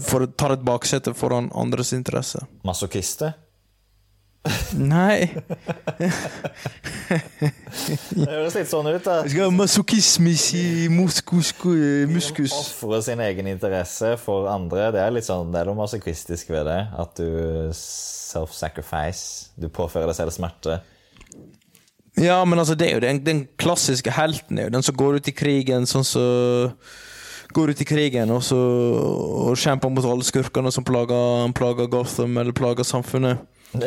for, Tar et baksete foran andres interesse. masochister. Nei. Det høres litt sånn ut, da. Skal masochismis i muskus, muskus. Ofre sin egen interesse for andre. Det er litt sånn, det er noe masochistisk ved det. At du self-sacrifice. Du påfører deg selv smerte. Ja, men altså, det er jo den, den klassiske helten. er jo Den som går ut i krigen sånn som Går ut i krigen og, så, og kjemper mot alle skurkene som plager, plager Gotham eller plager samfunnet.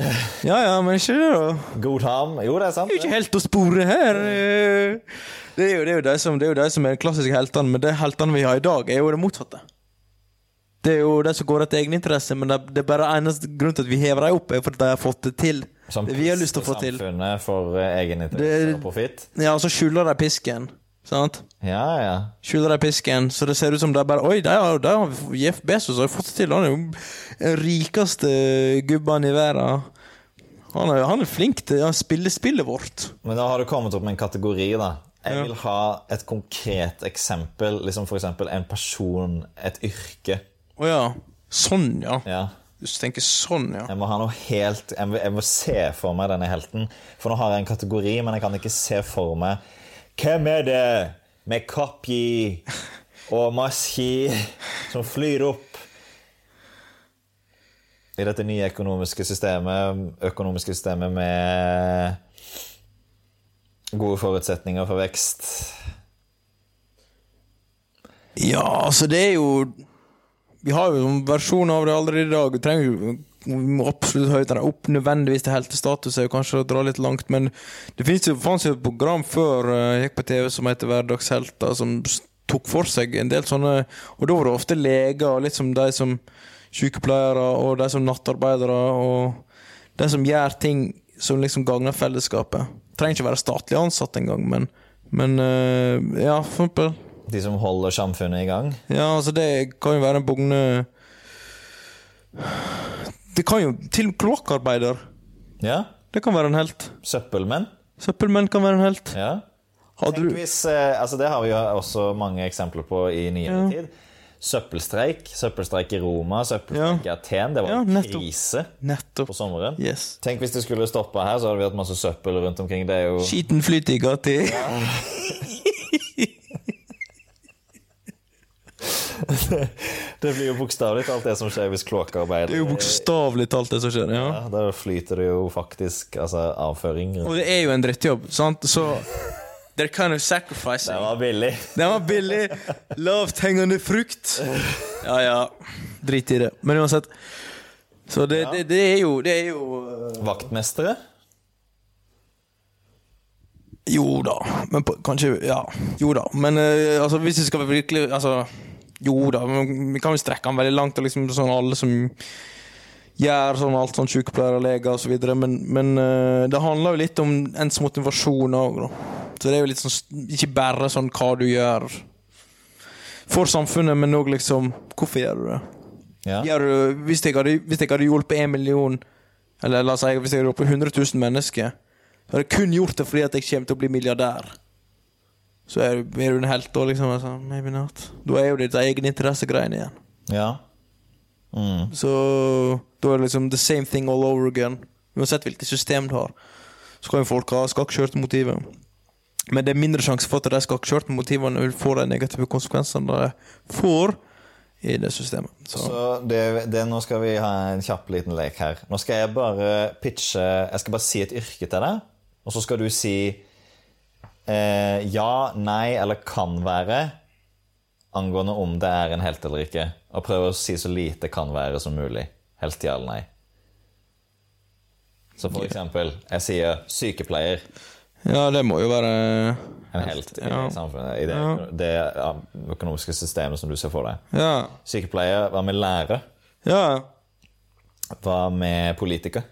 Ja ja, men ikke det, da. God ham. Jo, det er sant. Det er ikke helt å spore her. Det er jo, det er jo de som, som er de klassiske heltene, men de heltene vi har i dag, er jo det motsatte. Det er jo de som går etter egeninteresse, men det, det er bare eneste grunn til at vi hever dem opp, er fordi de har fått det til. Som det vi har lyst til å få til. samfunnet for egeninteresse Det- og profitt. Ja, og så skjuler de pisken. Sant? Ja, ja. Skjuler de pisken, så det ser ut som det er bare Oi, de har, Jeff Bezos har fått til. Han er jo den rikeste gubben i verden. Han er, han er flink til å spille spillet vårt. Men da har du kommet opp med en kategori, da. Jeg vil ha et konkret eksempel. Liksom for eksempel en person, et yrke. Å ja. Sånn, ja. Ja. Du tenker sånn, ja. Jeg må ha noe helt jeg må, jeg må se for meg denne helten. For nå har jeg en kategori, men jeg kan ikke se for meg Hvem er det med Kapji og Maski som flyr opp i dette nye økonomiske systemet, økonomiske systemet med gode forutsetninger for vekst? Ja, altså, det er jo Vi har jo en versjon av det allerede i dag. Vi trenger jo vi må absolutt høyt den opp nødvendigvis til heltestatus, er jo kanskje å dra litt langt, men det finnes jo, et program før eh, jeg gikk på TV som heter Hverdagshelter, som tok for seg en del sånne Og da var det ofte leger, og som de som sykepleiere, og de som nattarbeidere, og de som gjør ting som liksom gagner fellesskapet. Trenger ikke være statlig ansatt engang, men, men eh, ja, for eksempel De som holder samfunnet i gang? ja, altså det kan jo være en bugne Det kan jo Til kloakkarbeider. Ja? Det kan være en helt. Søppelmenn? Søppelmenn kan være en helt. Ja. Hvis, eh, altså Det har vi jo også mange eksempler på i nyere tid. Søppelstreik. Søppelstreik i Roma, søppelstreik i Aten. Det var Ja, nettopp. krise Nettopp. på sommeren. Yes. Tenk hvis det skulle stoppa her, så hadde vi hatt masse søppel rundt omkring. Det er jo Skiten flyter i gata. Det blir jo bokstavelig talt det som skjer hvis kloakkarbeid Det er jo bokstavelig talt det som skjer. Ja. ja, Da flyter det jo faktisk altså, avføring. Og det er jo en drittjobb, sant? Så They're kind of sacrificing. Det var billig. Den var billig. Lavthengende frukt. Ja, ja. Drit i det. Men uansett. Så det, det, det er jo Det er jo uh, Vaktmestere? Jo da, men på, kanskje Ja, jo da. Men uh, altså, hvis det skal virkelig Altså, jo da. Men vi kan jo strekke den veldig langt. Og liksom sånn alle som gjør sånn alt sånn sykepleiere, leger osv. Men, men eh, det handler jo litt om ens motivasjon òg. Så det er jo litt sånn Ikke bare sånn hva du gjør for samfunnet, men òg liksom Hvorfor gjør du det? Ja. Gjør du, hvis, jeg hadde, hvis jeg hadde hjulpet en million Eller la oss si hvis jeg hadde hjulpet 100 000 mennesker, så hadde jeg kun gjort det fordi at jeg kommer til å bli milliardær. Så er, du- er du en helt da, liksom. Altså, maybe not. Da er jo det ditt egen interessegreiene igjen. ja. Mm. Så da er det liksom the same thing all over again. Uansett hvilket system du har, så kan jo folk ha skakkjørte motiver. Men det er mindre sjanse for at de skakkjørte motivene vil få de negative konsekvensene de får i det systemet. Så, Så det, det, nå skal vi ha en kjapp liten lek her. Nå skal jeg bare pitche Jeg skal bare si et yrke til deg, og så skal du si eh, ja, nei eller kan være angående om det er en helt eller ikke. Og prøve å si så lite kan være som mulig. Helt ja eller nei. Så for eksempel, jeg sier sykepleier. ja, det må jo være En helt i Ja. samfunnet. I det, Ja. det ja, økonomiske systemet som du ser for deg. Ja. Sykepleier. Hva med lærer? Ja. Hva med politiker?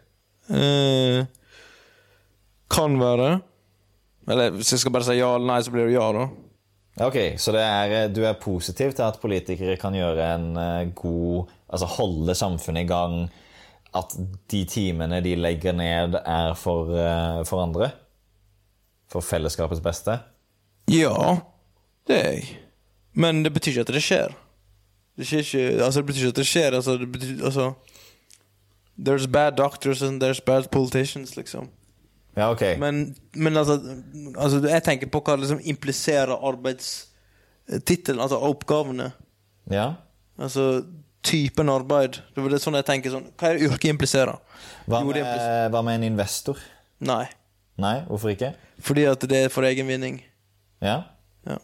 Eh, kan være. Eller hvis jeg skal bare si ja eller nei, så blir det ja, da. Ok, Så det er, du er positiv til at politikere kan gjøre en eh, god Altså holde samfunnet i gang? At de timene de legger ned, er for, eh, for andre? For fellesskapets beste? Ja, det er jeg. Men det betyr ikke at det skjer. Det, skjer ikke, altså, det betyr ikke at det skjer. Altså, det betyr, altså There's bad doctors and there's bad politicians, liksom. Ja, ok. Men, men altså, altså Jeg tenker på hva liksom impliserer arbeidstittelen, altså oppgavene. Ja. Altså typen arbeid. Det er sånn jeg tenker sånn Hva er det yrket impliserer? Hva med, impliserer- hva med en investor? Nei. Nei, hvorfor ikke? Fordi at det er for egen vinning. Ja, Ja.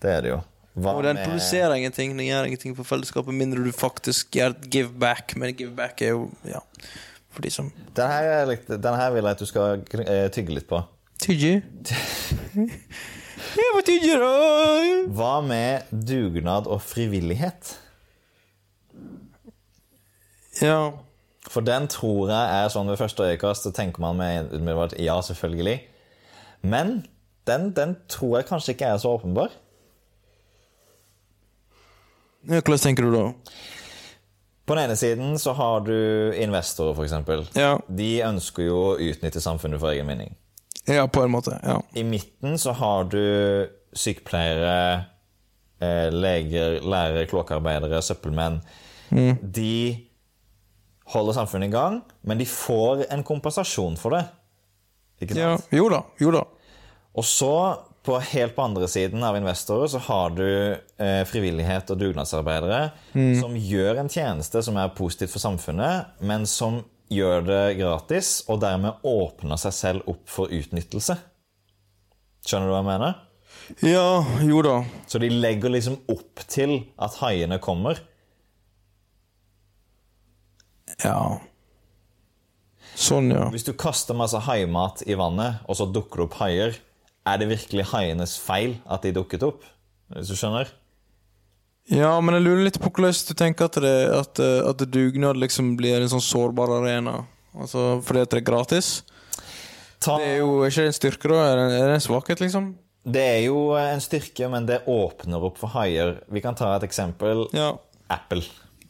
det er det jo. Hva Og den med- produserer ingenting, den gjør ingenting for fellesskapet, mindre du faktisk gjør give back. Men give back er jo ja, for de som Den her, er den her vil jeg at du skal eh, tygge litt på. Tygge. jeg må tygge, da? Hva med dugnad og frivillighet? Ja. For den tror jeg er sånn ved første øyekast, så tenker man med umiddelbart ja, selvfølgelig. Men den, den tror jeg kanskje ikke er så åpenbar. Hvordan tenker du da? På den ene siden så har du investorer, f.eks. Ja. De ønsker jo å utnytte samfunnet for egen mening. ja, på en måte. Ja. I midten så har du sykepleiere, eh, leger, lærere, kloakkarbeidere, søppelmenn. De holder samfunnet i gang, men de får en kompensasjon for det. Ikke sant? ja. Jo da. Jo da. Og så, på helt på andre siden av investorer, så har du eh, frivillighet og dugnadsarbeidere som gjør en tjeneste som er positivt for samfunnet, men som gjør det gratis, og dermed åpner seg selv opp for utnyttelse. Skjønner du hva jeg mener? Ja, jo da. Så de legger liksom opp til at haiene kommer. Ja. Sånn, ja. Hvis du kaster masse haimat i vannet, og så dukker det opp haier, er det virkelig haienes feil at de dukket opp? Hvis du skjønner? Ja, men jeg lurer litt på hvordan du tenker at, det, at, eh, at dugnad liksom blir en sånn sårbar arena. Altså fordi at det er gratis. Ta, Det er jo er ikke en styrke, da? Er det, er det en svakhet, liksom? det er jo en styrke, men det åpner opp for haier. Vi kan ta et eksempel. Ja. Apple.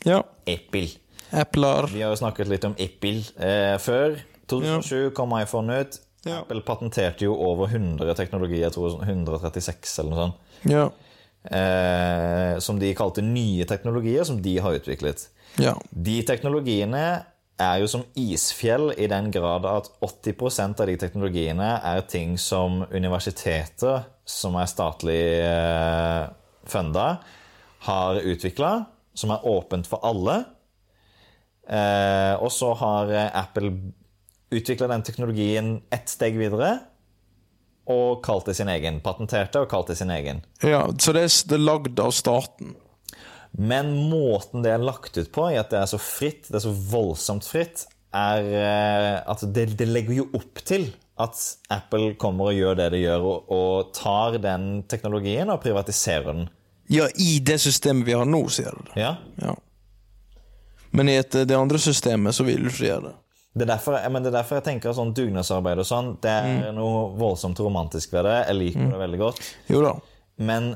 Ja. Apple. Epler. Vi har jo snakket litt om Apple eh, før. 2007 kom iPhone ut. Ja. Apple patenterte jo over 100 teknologier, jeg tror sånn 136 eller noe sånt. Ja. Eh, som de kalte nye teknologier, som de har utviklet. Ja. De teknologiene er jo som isfjell i den grad at 80% av de teknologiene er ting som universiteter, som er statlig eh, funda, har utvikla, som er åpent for alle. Eh, og så har eh, Apple utvikla den teknologien ett steg videre og kalt det sin egen. Patenterte og kalt det sin egen. ja. Så det er, lagd av staten. Men måten det er lagt ut på, i at det er så fritt, det er så voldsomt fritt, er eh, at det, det legger jo opp til at Apple kommer og gjør det det gjør, og, og tar den teknologien og privatiserer den. Ja, i det systemet vi har nå, sier du det. Ja? Ja. Men i et, det andre systemet så vil du ikke gjøre det. Det er, derfor, ja, men det er derfor jeg tenker at sånn dugnadsarbeid og sånn, det er noe voldsomt romantisk ved det. Jeg liker det veldig godt. Jo da. Men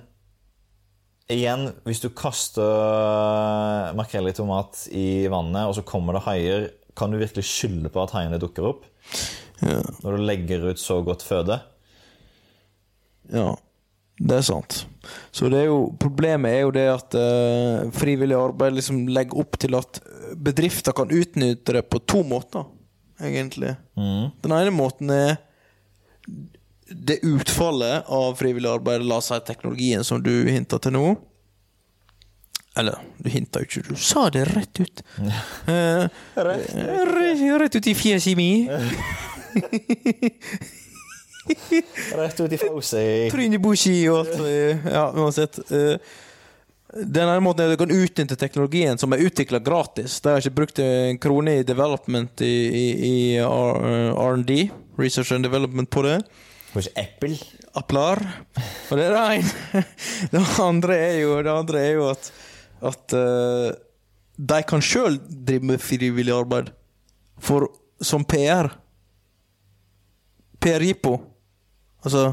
igjen, hvis du kaster makrell i tomat i vannet, og så kommer det haier, kan du virkelig skylde på at haiene dukker opp? Ja. Når du legger ut så godt føde? Ja, det er sant. Så det er jo, problemet er jo det at eh, frivillig arbeid liksom legger opp til at bedrifter kan utnytte det på to måter, egentlig. Mm. Den ene måten er det utfallet av frivillig arbeid, la oss si teknologien som du hinta til nå. Eller, du hinta jo ikke, du sa det rett ut. Eh, Rett, rett, rett ut i fjeset mi. Rett ut i fausi. Trynebushi og alt. eh, Ja, uansett. eh, Den ene måten er at du kan utnytte teknologien som er utvikla gratis. De har ikke brukt en krone i development i, i, i eh, R&D, research and development, på det. Hos Apple? Applar. Og det er det ene. Det andre er jo, det andre er jo at, at uh, de kan sjøl drive med frivillig arbeid. For som PR PR-jippo. Altså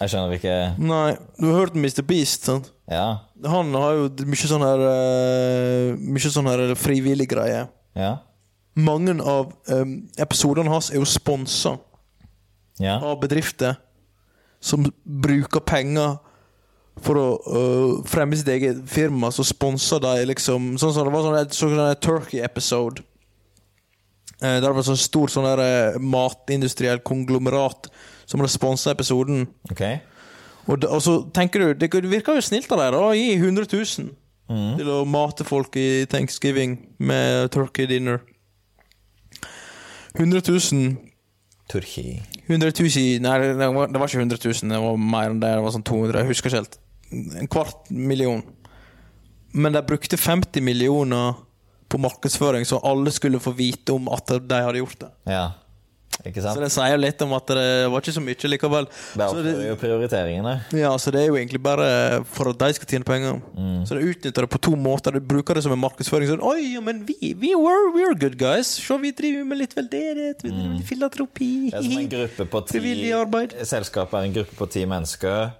Jeg skjønner ikke Nei, du har hørt Mr. Beast, sant? Ja. Han har jo mye sånn her eh, Mye sånn her frivillig greie. Ja. Mange av um, episodene hans er jo sponsa Ja. av bedrifter som bruker penger for å øh, fremme sitt eget firma, så sponser de liksom Sånn som det var sånn et sånn der Turkey-episode. Eh, der var det sånn stor sånn der eh, matindustriell konglomerat som hadde sponsa episoden. Okay. Og, da, og så tenker du Det virker jo snilt av deg å gi 100 000 til å mate folk i thanksgiving med turkey dinner. 100 000 Turki. 100 000 Nei, det var, det var ikke 100 000, det var mer enn det. Det var sånn 200, jeg husker ikke helt. En kvart million. Men de brukte 50 millioner på markedsføring, så alle skulle få vite om at de hadde gjort det. Ja. Så det sier litt om at det var ikke så mye likevel. Det Så det, jo prioriteringene. ja, så det er jo egentlig bare for at de skal tjene penger. Så de utnytter det på to måter. De bruker det som en markedsføring. Sånn, Oi, men vi, vi were, we are good guys. Se, vi driver med litt veldedighet. Vi driver med litt filantropi. Det er som en gruppe på ti. Selskapet er en gruppe på ti mennesker.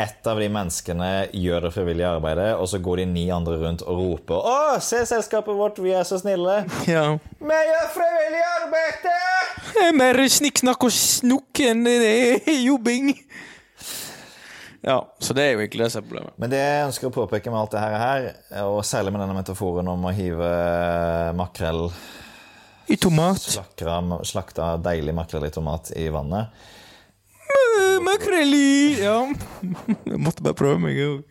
Ett av de menneskene gjør det frivillige arbeidet, og så går de ni andre rundt og roper 'Å, se selskapet vårt, vi er så snille'. Ja. Vi gjør frivillig arbeid! Mer snikksnakk og snukk enn er jobbing. Ja, så det er jo egentlig det som er problemet. Men det jeg ønsker å påpeke med alt det her, og særlig med denne metaforen om å hive makrell I tomat. slakra, slakta deilig makrell i tomat i vannet Makrell i Ja. Jeg måtte bare prøve meg, jeg òg.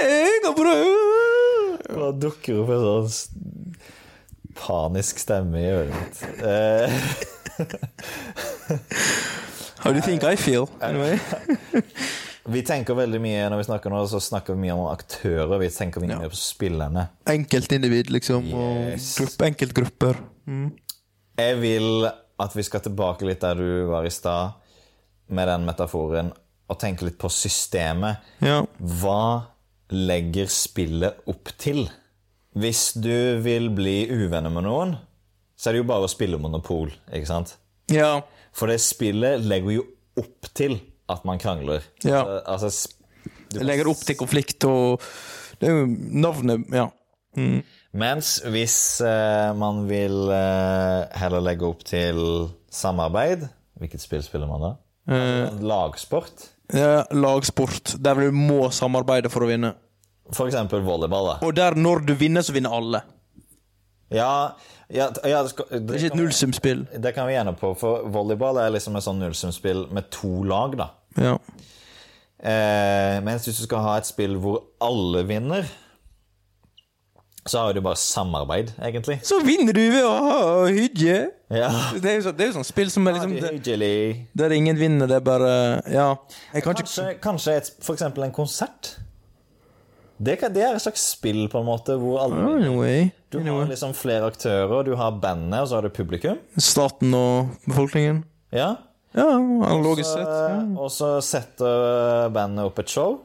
Jeg har prøvd. Da dukker opp en sånn panisk stemme i øret mitt. Eh, How do you think I feel? Anyway. vi tenker veldig mye når vi snakker nå, så snakker vi mye om aktører. Vi tenker mye Ja. mer på spillerne. Enkeltindivid, liksom. Yes. Og gruppe, enkeltgrupper. Mm. Jeg vil at vi skal tilbake litt der du var i stad, med den metaforen, og tenke litt på systemet. Ja. Hva legger spillet opp til? Hvis du vil bli uvenner med noen, så er det jo bare å spille Monopol, ikke sant? ja. For det spillet legger jo opp til at man krangler. Ja. Altså, altså, Det legger opp til konflikt og Det er jo navnet Ja. Mm. Mens hvis eh, man vil eh, heller legge opp til samarbeid Hvilket spill spiller man da? Eh, Lagsport. ja, lagsport, der du må samarbeide for å vinne. For eksempel volleyball. da. Og der når du vinner, så vinner alle. Ja, ja, ja det, skal, Det er ikke et nullsumspill. det kan vi gjerne på, for volleyball er liksom et sånn nullsumspill med to lag. da. Ja. Eh, mens hvis du skal ha et spill hvor alle vinner, så har du bare samarbeid, egentlig. Så vinner du ved å ha hygge. Ja, Det er jo sånn, sånn spill som er liksom det er det. Der ingen vinner, det er bare Ja. Kan ikke Kanskje, kanskje et, for eksempel en konsert. Det, det er et slags spill, på en måte, hvor alle oh, Anyway. Du har liksom flere aktører, du har bandet, og så har du publikum. Staten og befolkningen. Ja. Ja, analogisk Så, sett. Ja. og så setter bandet opp et show.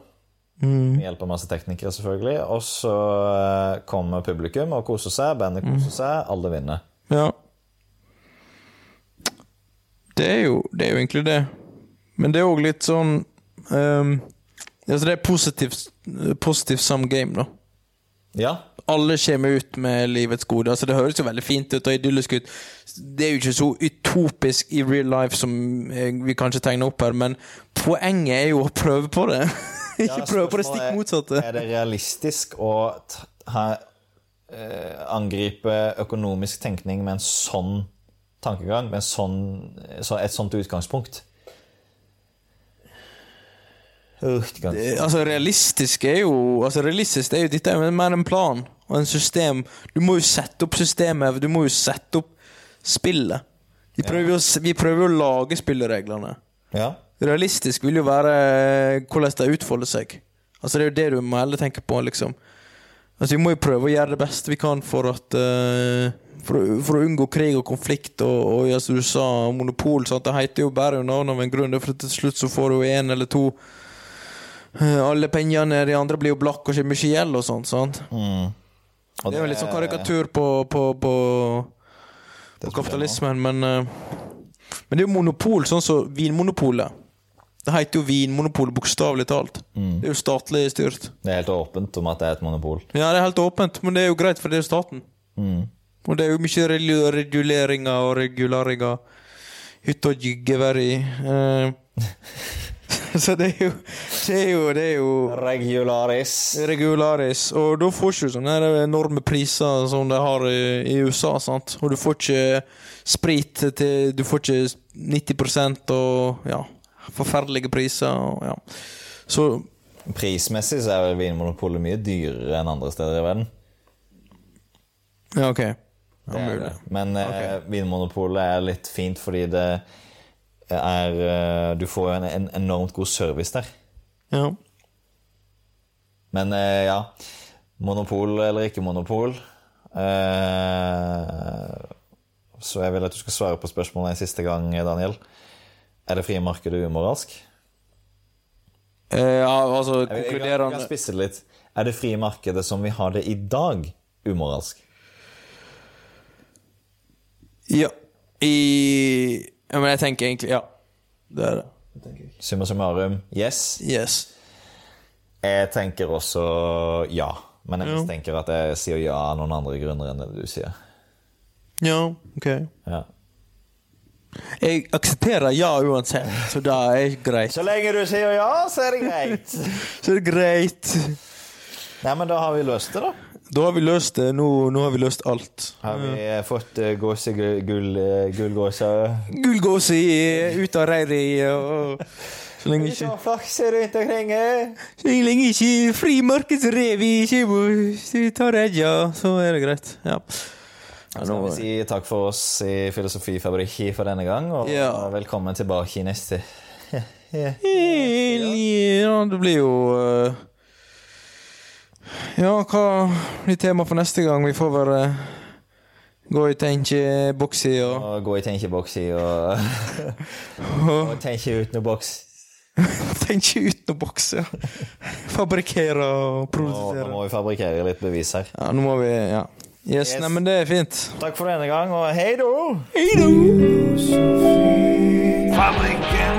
Med hjelp av masse teknikere, selvfølgelig. Og så eh, kommer publikum og koser seg. Bandet koser seg. Alle vinner. Ja. Det er jo, det er jo egentlig det. Men det er òg litt sånn um, Altså, det er positivt, positivt some game, da. Ja. Alle kommer ut med livets gode. Altså, det høres jo veldig fint ut og idyllisk ut. Det er jo ikke så utopisk i real life som eh, vi kanskje tegner opp her, men poenget er jo å prøve på det. ikke Ja, prøve på det stikk motsatte. Er det realistisk å ha, eh, angripe økonomisk tenkning med en sånn tankegang? Med en sånn, så et sånt utgangspunkt? Utgangs... Eh, Altså, realistisk er jo Altså, realistisk er jo Dette er jo mer en plan og en system. Du må jo sette opp systemet. Du må jo sette opp spillet. Vi prøver jo, å vi prøver jo å lage spillereglene. Ja. Realistisk vil jo være eh, hvordan de utfolder seg. Altså Det er jo det du må heller tenke på, liksom. Altså Vi må jo prøve å gjøre det beste vi kan for at uh, for, å, for å unngå krig og konflikt og, og ja, som du sa, monopol. Sant? Det heter jo bare navn av en grunn. Det For til slutt så får du én eller to eh, Alle pengene, de andre blir jo blakk og ikke mye gjeld og sånt. sant? Mm. Og Det er jo litt sånn karikatur på, på, på, på kapitalismen, men Men det er jo monopol, sånn som Vinmonopolet. Det heter jo Vinmonopolet, bokstavelig talt. Det er jo statlig styrt. Det er helt åpent om at det er et monopol. Ja, det er helt åpent, men det er jo greit, for det er jo staten. Mm. Og det er jo mye reguleringer og regularinger. Hytte og gevær i. eh. Så det er jo Det er jo, det er jo Regularis. regularis. Og da får ikke du sånne enorme priser som de har i, i USA. sant? Og du får ikke sprit til Du får ikke 90% og ja, forferdelige priser. Og, ja. Så Prismessig så er vel Vinmonopolet mye dyrere enn andre steder i verden. Ja, ok. Det er det. Men eh, Vinmonopolet er litt fint fordi det er eh, Du får jo en, en enormt god service der. Ja. Men eh, ja Monopol eller ikke monopol Så jeg vil at du skal svare på spørsmålet en siste gang, Daniel. Er det frie markedet umoralsk? Eh, ja, altså konkluderende jeg, kan spisse det litt. Er det frie markedet som vi har det i dag, umoralsk? Ja. I ja, Men jeg tenker egentlig Ja. Det er det. Summa summarum yes. Yes. Jeg tenker også ja. Men jeg mistenker at jeg sier ja av noen andre grunner enn det du sier. Ja, ok. Ja. Jeg aksepterer ja uansett, så det er greit. Så lenge du sier ja, så er det greit. Så er det greit. Nei, men da har vi løst det, da. Da har vi løst det. Nå, nå har vi løst alt. Har vi ja. fått uh, gåsegull... Gull, eh, gullgåse Gullgåse ut av reiret og Så lenge ikke Flakser flakse rundt omkring her. Så lenge ikke frimarkedsrev ikke tar edja, så er det greit. Ja. Så skal vi si takk for oss i Filosofifabrikki for denne gang, og Ja. velkommen tilbake i neste ja, det blir jo eh, Ja, hva blir tema for neste gang? Vi får være gå i tenkeboksi og Og gå i tenkeboks i og, og tenke uten boks. tenke uten boks, ja. Fabrikkere og produsere. nå nå må vi fabrikkere litt bevis her. Ja, nå må vi Ja. Yes, Yes. Neimen, det er fint. Takk for denne gang, og hei då! Hei da! Fabrikken